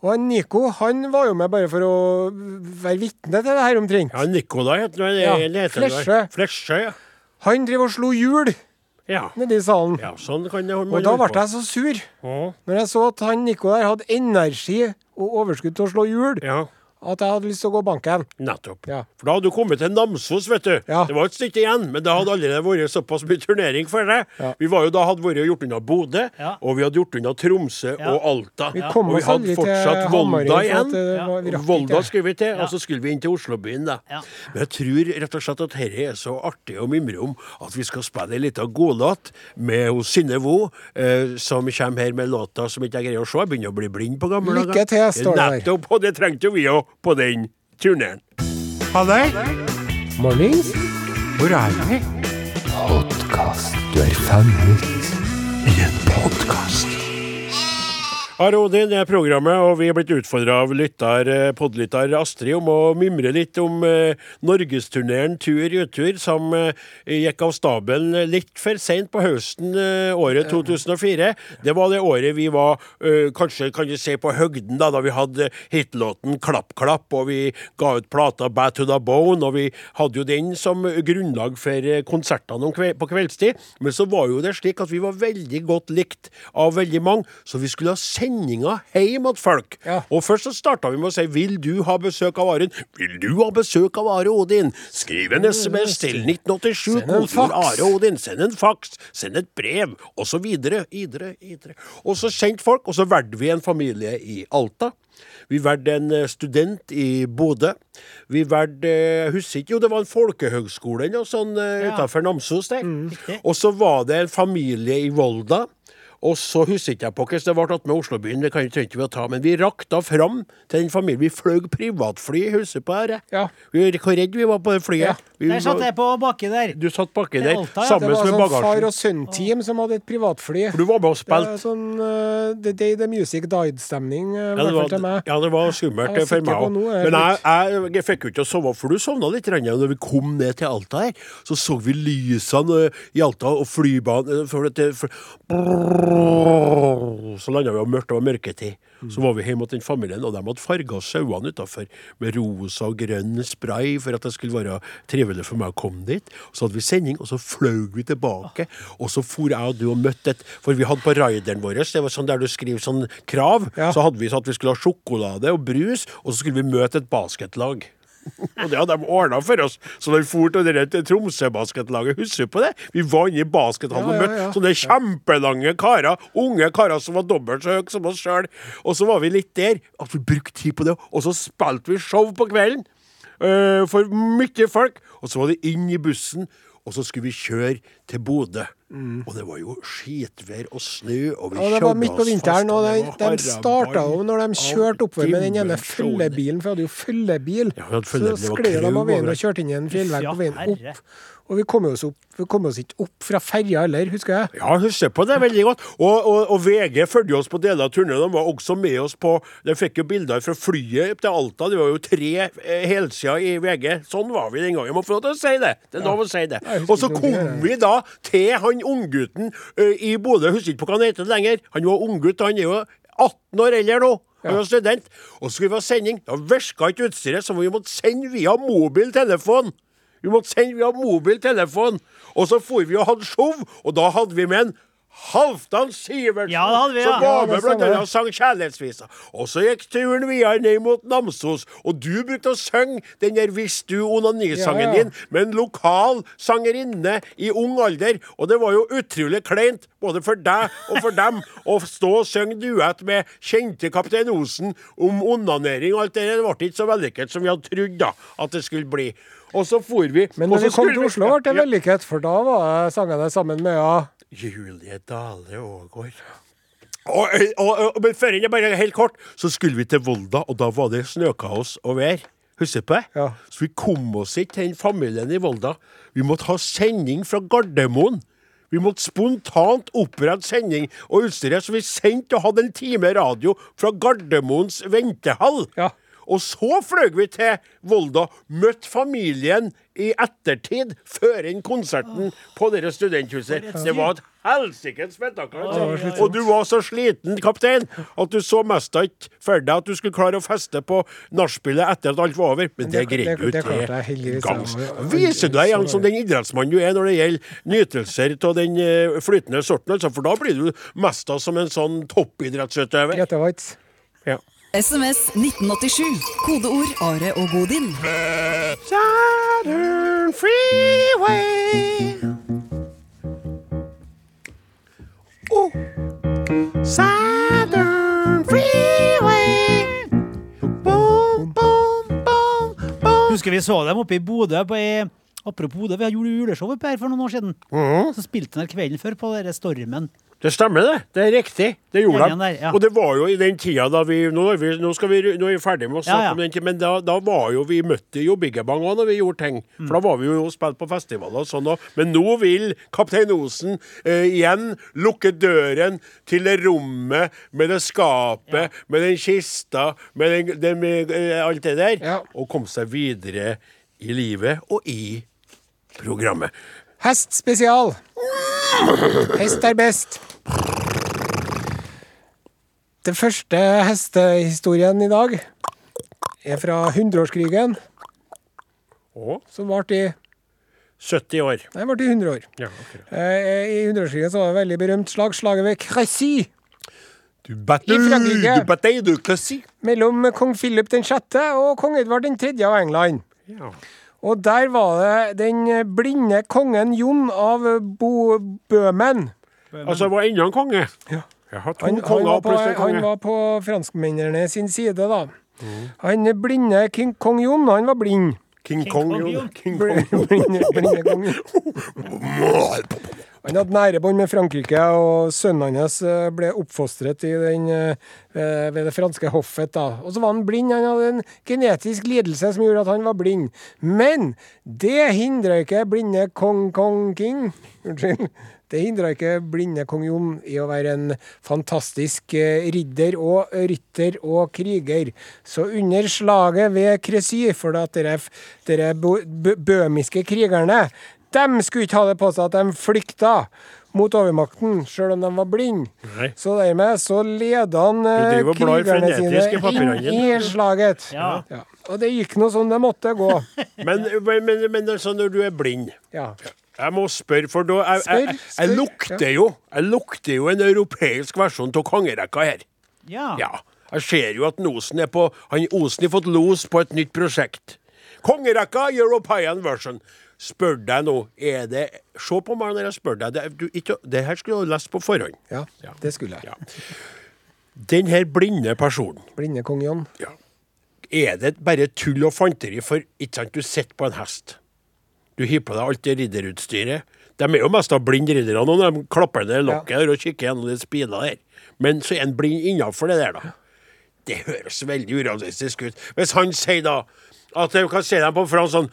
Og han Nico han var jo med bare for å være vitne til det her omtrent. Ja, Nikolai heter han. Ja, Flesje. Flesjø, ja. Han driver og slo hjul Ja. nede i salen. ja, sånn kan det Og da ble jeg så sur. Ja. Når jeg så at han Nico der hadde energi og overskudd til å slå hjul, ja. At jeg hadde lyst til å gå banken. Nettopp. Ja. For da hadde du kommet til Namsos, vet du. Ja. Det var et stykke igjen, men det hadde allerede vært såpass mye turnering for det. Ja. Vi var jo da hadde vært gjort unna Bodø, Ja. og vi hadde gjort unna Tromsø Ja. og Alta. Vi kom og vi hadde fortsatt Volda igjen. Ja. var- Volda skulle vi til, Ja. og så skulle vi inn til Oslobyen. da. Ja. Men jeg tror rett og slett at dette er så artig å mimre om at vi skal spille en liten godlåt med hos Synne Vo, eh, som kommer her med låta som ikke jeg greier å se. Jeg begynner å bli blind på gamle dager. Lykke til, står det der. Nettopp, og det trengte jo vi òg på den turneen. Halløy! Mornings. Hvor er vi? Podkast. Du er fanget i en podkast. Are Odin, det er programmet, og vi er blitt utfordra av lytter, eh, podlytter Astrid om å mimre litt om eh, norgesturneren Tur-Utur, som eh, gikk av stabelen litt for seint på høsten eh, året 2004. Det var det året vi var eh, kanskje kan du si på høgden, da, da vi hadde hitlåten Klapp Klapp, og vi ga ut plata Bad to the Bone, og vi hadde jo den som grunnlag for eh, konsertene kve på kveldstid. Men så var jo det slik at vi var veldig godt likt av veldig mange, så vi skulle ha sendinga hjem til folk. Ja. Og først så starta vi med å si Vil du ha besøk av Are? Vil du ha besøk av Are Odin? Skriv en SMS til 1987, Send en kodeord. Are Odin. Send en faks, send et brev, og så videre. Idre, idre. Og så sendte folk, og så valgte vi en familie i Alta. Vi valgte en eh, student i Bodø. Vi valgte eh, Jeg husker ikke, jo, det var en folkehøgskole eller noe sånn uh, Ja. utafor Namsos der. riktig. Og så var det en familie i Volda. Og så husker ikke jeg på hvordan det ble attmed Oslobyen, det kan jeg vi å ta, men vi rakk da fram til den familien. Vi fløy privatfly, husker på det? Ja. Vi, hvor redd vi var på det flyet. Ja. Vi Der satt jeg på baki der. Du satt baki der Alta, ja. Det var sånn far og sønn-team som hadde et privatfly. For du var med og Det spilte. sånn uh, The Day The Music Died-stemning, uh, i Ja, hvert det fall til var, meg. ja, det var skummelt for meg òg. Men jeg, jeg, jeg fikk jo ikke å sove, for du sovna litt. da vi kom ned til Alta her, så så vi lysene eh, i Alta og flybanen for for, for, Så landa vi og mørkt, det var mørketid. Så var vi hjemme hos den familien, og de hadde farga sauene utafor med rosa og grønn spray for at det skulle være trivelig for meg å komme dit. Så hadde vi sending, og så fløy vi tilbake. Og så for jeg og du og møtte et For vi hadde på rideren vår, det var sånn der du skriver sånn krav, Ja. så hadde vi sånn at vi skulle ha sjokolade og brus, og så skulle vi møte et basketlag. Og det hadde de ordna for oss. Så da vi for til Tromsø-basketlaget, husker du på det? Vi var inne i baskethallen Ja, og ja, møtte ja. sånne kjempelange karer. Unge karer som var dobbelt så høye som oss sjøl. Og så var vi litt der at vi brukte tid på det. Og så spilte vi show på kvelden Uh, for mye folk. Og så var det inn i bussen, og så skulle vi kjøre til Bodø. Og det var jo skitvær og snø, og vi Mm. Ja, det var midt på vinteren, og de, de starta jo når de kjørte oppover med den ene følgebilen, for jeg hadde jo følgebil. Ja, så skled de av veien og kjørte inn i en fjellvegg på veien opp. Og vi kom oss, opp, vi kom oss ikke opp fra ferja heller, husker jeg. Ja, husker på det veldig godt. Og, og, og VG fulgte oss på deler av turneen. De var også med oss på De fikk jo bilder fra flyet til Alta. Det var jo tre eh, helsider i VG. Sånn var vi den gangen. Jeg må få lov til å si det. Det er lov å si det. Og så kom vi da til han unggutten uh, i Bodø. Husker ikke på hva han heter lenger. Han var unggutt. Han er jo 18 år eldre nå. Han var student. Og så skulle vi ha sending. Da virka ikke utstyret, så vi måtte sende via mobiltelefon. Vi måtte sende via mobiltelefon. Og så for vi og hadde show, og da hadde vi med en Halvdan Sivertsen, Ja, det ja. som var med blant annet og sang kjærlighetsvisa. Og så gikk turen videre ned mot Namsos, og du brukte å synge den der 'Hvis du onani'-sangen Ja, ja. din med en lokal sangerinne i ung alder. Og det var jo utrolig kleint, både for deg og for dem, <laughs> å stå og synge duett med kjente Kaptein Osen om onanering og alt det der. Det ble ikke så vellykket som vi hadde trodd da at det skulle bli. Og så for vi. Men når vi kom til Oslo, ble det vellykket, for da var jeg sangene sammen med ja. Julie Dale Aagaard. Og, og, og, men før jeg bare helt kort, så skulle vi til Volda, og da var det snøkaos og vær. Husker du på det? Ja. Så vi kom oss ikke til den familien i Volda. Vi måtte ha sending fra Gardermoen. Vi måtte spontant opprette sending og utstyret, så vi sendte og hadde en time radio fra Gardermoens ventehall. Ja. Og så fløy vi til Volda, møtte familien i ettertid, før inn konserten på dere studenthuset. Det var et helsikes spetakkel. altså. Og du var så sliten, kaptein, at du så mest ikke for deg at du skulle klare å feste på nachspielet etter at alt var over. Men det greide du til gangs. Viser du deg igjen som den idrettsmannen du er når det gjelder nytelser av den eh, flytende sorten, altså, for da blir du mest av som en sånn toppidrettsutøver. SMS 1987. Kodeord Are og Godin. Saturn Freeway. Oh. Saturn Freeway. Boom, boom, boom, boom. Husker vi så dem oppe i Bodø. På i, apropos det, vi gjorde juleshow oppe her for noen år siden. Så spilte han der kvelden før på den Stormen. Det stemmer, det. Det er riktig. Det gjorde han. de. ja. Og det var jo i den tida da vi Nå er vi, nå vi, nå er vi ferdig med å snakke Ja, ja. om den tida, men da, da var jo vi møtte jo Biggebang òg når vi gjorde ting. Mm. For da var vi jo og spilte på festivaler og sånn òg. Men nå vil Kaptein Osen eh, igjen lukke døren til det rommet med det skapet, med den kista, med, den, den, med eh, alt det der, og komme seg videre i livet og i programmet. Hest spesial. Hest er best. Den første hestehistorien i dag er fra hundreårskrigen, Og som varte i 70 år. Nei, varte i 100 år. Ja, okay. Eh, I hundreårskrigen så var det et veldig berømt slag, slaget ved Crécy, Du battle, I Frankrike. du battle, du Crécy. mellom kong Philip 6. og kong Edvard 3. av England. Ja. Og der var det den blinde kongen Jon av Bo Bøhmen. Altså, det var enda en konge. Ja. Jeg har to Han, han, var på, han var på franskmennene sin side, da. Han blinde king, kong Jon, han var blind. King King Kong, Kong, jo. jo. King Kong. <laughs> Blinde, blinde, blinde kong. <laughs> Han hadde nære bånd med Frankrike, og sønnen hans eh, ble oppfostret den, eh, ved ved det franske hoffet. da. Og så var han blind. Han hadde en genetisk lidelse som gjorde at han var blind. Men det hindra ikke blinde kong kong king Unnskyld. Det hindra ikke blinde kong Jon i å være en fantastisk eh, ridder og rytter og kriger. Så under slaget ved Cressy, for at dere, dere bø- bømiske krigerne de skulle ikke ha det på seg at de flykta mot overmakten, sjøl om de var blinde. Nei. Så dermed så leda han eh, krigerne sine inn i slaget. Ja. Og det gikk nå som det måtte gå. <laughs> Men, men, men, altså, når du er blind Ja. Jeg må spørre, for da jeg, jeg, jeg, spør, lukter jo Jeg lukter jo en europeisk versjon av kongerekka her. Ja. Ja. Jeg ser jo at Osen er på Han Osen har fått los på et nytt prosjekt. Kongerekka, European version. Spør deg nå, er det Se på meg når jeg spør deg. Det, du, ikke, det her skulle du lest på forhånd. ja, det skulle jeg. Ja. Den her blinde personen, Blinde kong John. ja. er det bare tull og fanteri? For ikke sant, du sitter på en hest. Du har på deg alt det ridderutstyret. De er jo mest av blinde riddere nå, når de klapper ned lokket ja. og kikker gjennom de spilene der. Men så er en blind innafor det der, da. Det høres veldig urealistisk ut. Hvis han sier da at du kan se dem på fransk sånn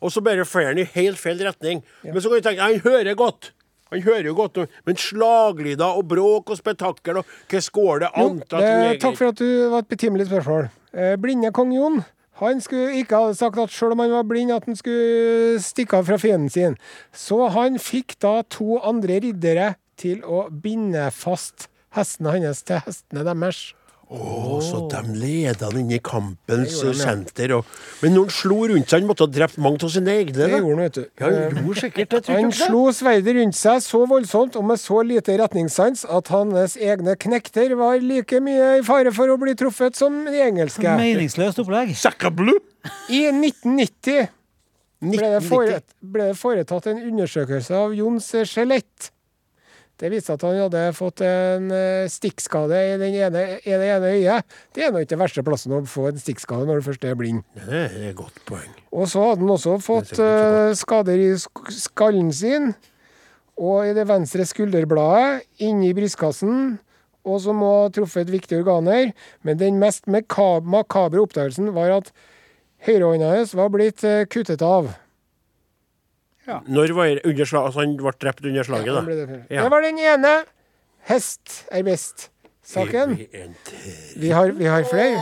Og så bare fer han i helt feil retning. Men så kan du tenke han hører godt. Han hører jo godt, men slaglyder og bråk og spetakkel og hva skåler det Jo, an til det, takk for at du var et betimelig spørsmål. Eh, blinde kong Jon han skulle ikke ha sagt at selv om han var blind, at han skulle stikke av fra fienden sin. Så han fikk da to andre riddere til å binde fast hestene hans til hestene deres. Å, så de leda han inn i kampens ja. senter. Og, men når han slo rundt seg, han måtte ha drept mange av sine egne. Det gjorde han, vet du. Ja, han gjorde sikkert det. Han slo sverdet rundt seg så voldsomt og med så lite retningssans at hans egne knekter var like mye i fare for å bli truffet som de engelske. Meningsløst opplegg. I 1990 ble det, 1990. foret, ble det foretatt en undersøkelse av Jons skjelett. Det viste at han hadde fått en eh, stikkskade i, den ene, i det ene øyet. Det er nå ikke den verste plassen å få en stikkskade når du først er blind. Det er et godt poeng. Og så hadde han også fått eh, skader i skallen sin, og i det venstre skulderbladet, inni brystkassen, og som må ha truffet viktige organer. Men den mest makabre oppdagelsen var at høyrehånda hans var blitt eh, kuttet av. Når var det under altså han ble drept under slaget, da? Ja, det, Ja. det var den ene. Hest er best-saken. Vi? Vi har, vi har flere.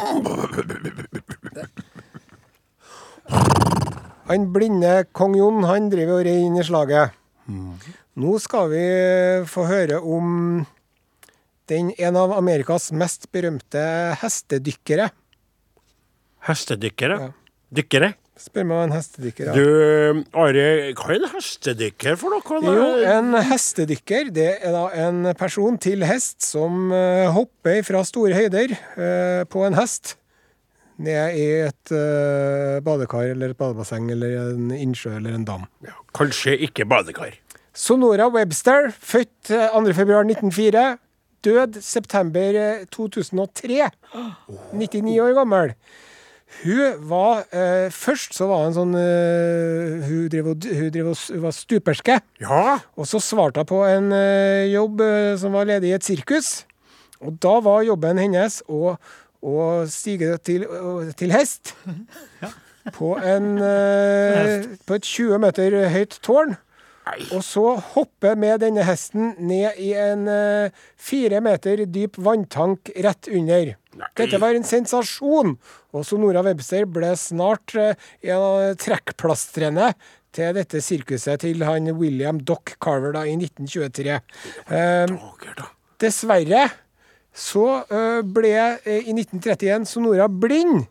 Han blinde kong Jon han driver og rir inn i slaget. Nå skal vi få høre om den, en av Amerikas mest berømte hestedykkere. Hestedykkere? Ja. Dykkere? Spør meg hva en hestedykker er. Du, Are, hva er en hestedykker for noe? da? Jo, en hestedykker det er da en person til hest som uh, hopper fra store høyder uh, på en hest ned i et uh, badekar eller et badebasseng eller en innsjø eller en dam. Ja, kanskje ikke badekar. Sonora Webster, født eh, 2.2.1904, død september eh, 2003. 99 år gammel. Hun var eh, Først så var hun sånn eh, Hun, drev og, hun, drev og, hun var stuperske. Ja, Og så svarte hun på en eh, jobb eh, som var ledig i et sirkus. Og da var jobben hennes å, å stige til, til hest. <laughs> På, en, eh, på et 20 meter høyt tårn. Og så hoppe med denne hesten ned i en eh, fire meter dyp vanntank rett under. Dette var en sensasjon, og Sonora Webster ble snart eh, en av trekkplastrene til dette sirkuset til han William Dock Carver da i 1923. Eh, dessverre så eh, ble eh, i 1931 Sonora blind.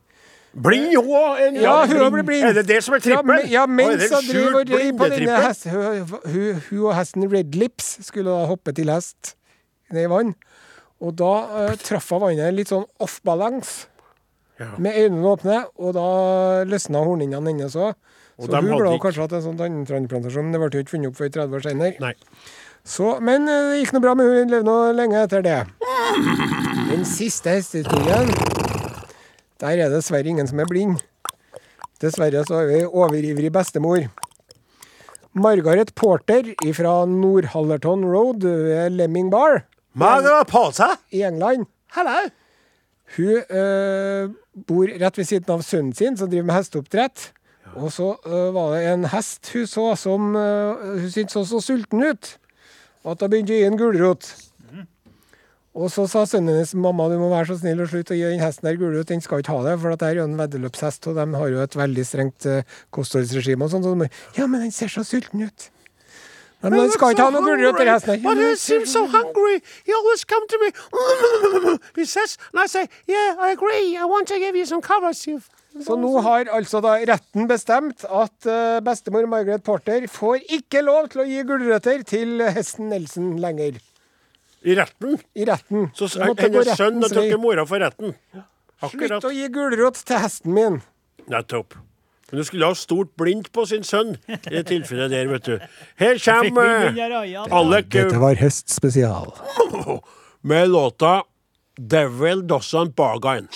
Blind òg? En- Ja, hun ble blind. Er det det som er Ja, men- Ja, mens hun driver og på denne hesten hun, hun, hun og hesten Red Lips skulle da hoppe til hest ned i vann. Og da uh, traff hun vannet litt sånn off balance. Ja. Med øynene åpne, og da løsna hornhinnene hennes òg. Så hun ble ikke- kanskje hatt en sånn tannplantasjon, men det ble jo ikke funnet opp før 30 år senere. Så, men eh, det gikk noe bra med hun levde nå lenge etter det. Den siste hestehistorien, der er det dessverre ingen som er blind. Dessverre så har vi overivrig bestemor. Margaret Porter fra Nordhallerton Road ved Lemming Bar Margaret Porter? i England. Hello. Hun øh, bor rett ved siden av sønnen sin, som driver med hesteoppdrett. Og så øh, var det en hest hun så som øh, Hun syntes så så sulten ut. At hun begynte å gi en gulrot. Og så sa sønnen hennes mamma du må være så snill og slutte å gi den hesten der gulrot. Den skal ikke ha det, for det er jo en veddeløpshest, og de har jo et veldig strengt kostholdsregime. og sånn. Så de ja, men den ser så sulten ut. Nei, men Han skal ikke ha noe gulrot, i hesten. But he seems so hungry. He always come to me. He says, and I say, yeah, I agree. I want to give you some covers. You Så nå har altså da retten bestemt at eh, bestemor Margaret Porter får ikke lov til å gi gulrøtter til hesten Nelson lenger. I retten. I retten. Så Det hennes sønn har tatt mora for retten. Slutt å gi gulrot til hesten min. Nettopp. Men du skulle ha stort blindt på sin sønn i det tilfellet der, vet du. Her kommer der øya? Var høstspesial. med låta 'Devil Doesn't Bargain'.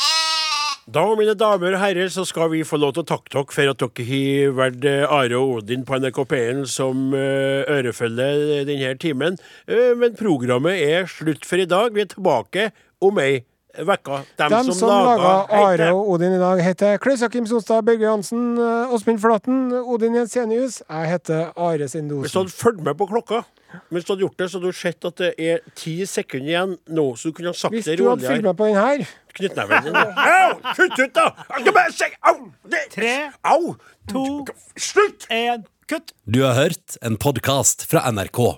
Da, mine damer og herrer, så skal vi få lov til å takke dere for at dere har vært eh, Are og Odin på NRK P1 som eh, ørefølge denne timen. Eh, Men programmet er slutt for i dag. Vi er tilbake om ei uke. Dem, De som laga Are og Odin i dag, heter Klaus Jakim Sonstad, Børge Hansen, eh, Åsmund Flaten, Odin Jensenius. Jeg heter Are Hvis du hadde fulgt med på klokka, hvis du hadde gjort det, så hadde du sett at det er ti sekunder igjen nå, så du kunne ha sagt Hvis det du hadde fulgt med på den her Knyttneven din. Au! Kutt ut, da! Au! Det- Tre, Au! to, Slutt! En, kutt! Du har hørt en podkast fra NRK.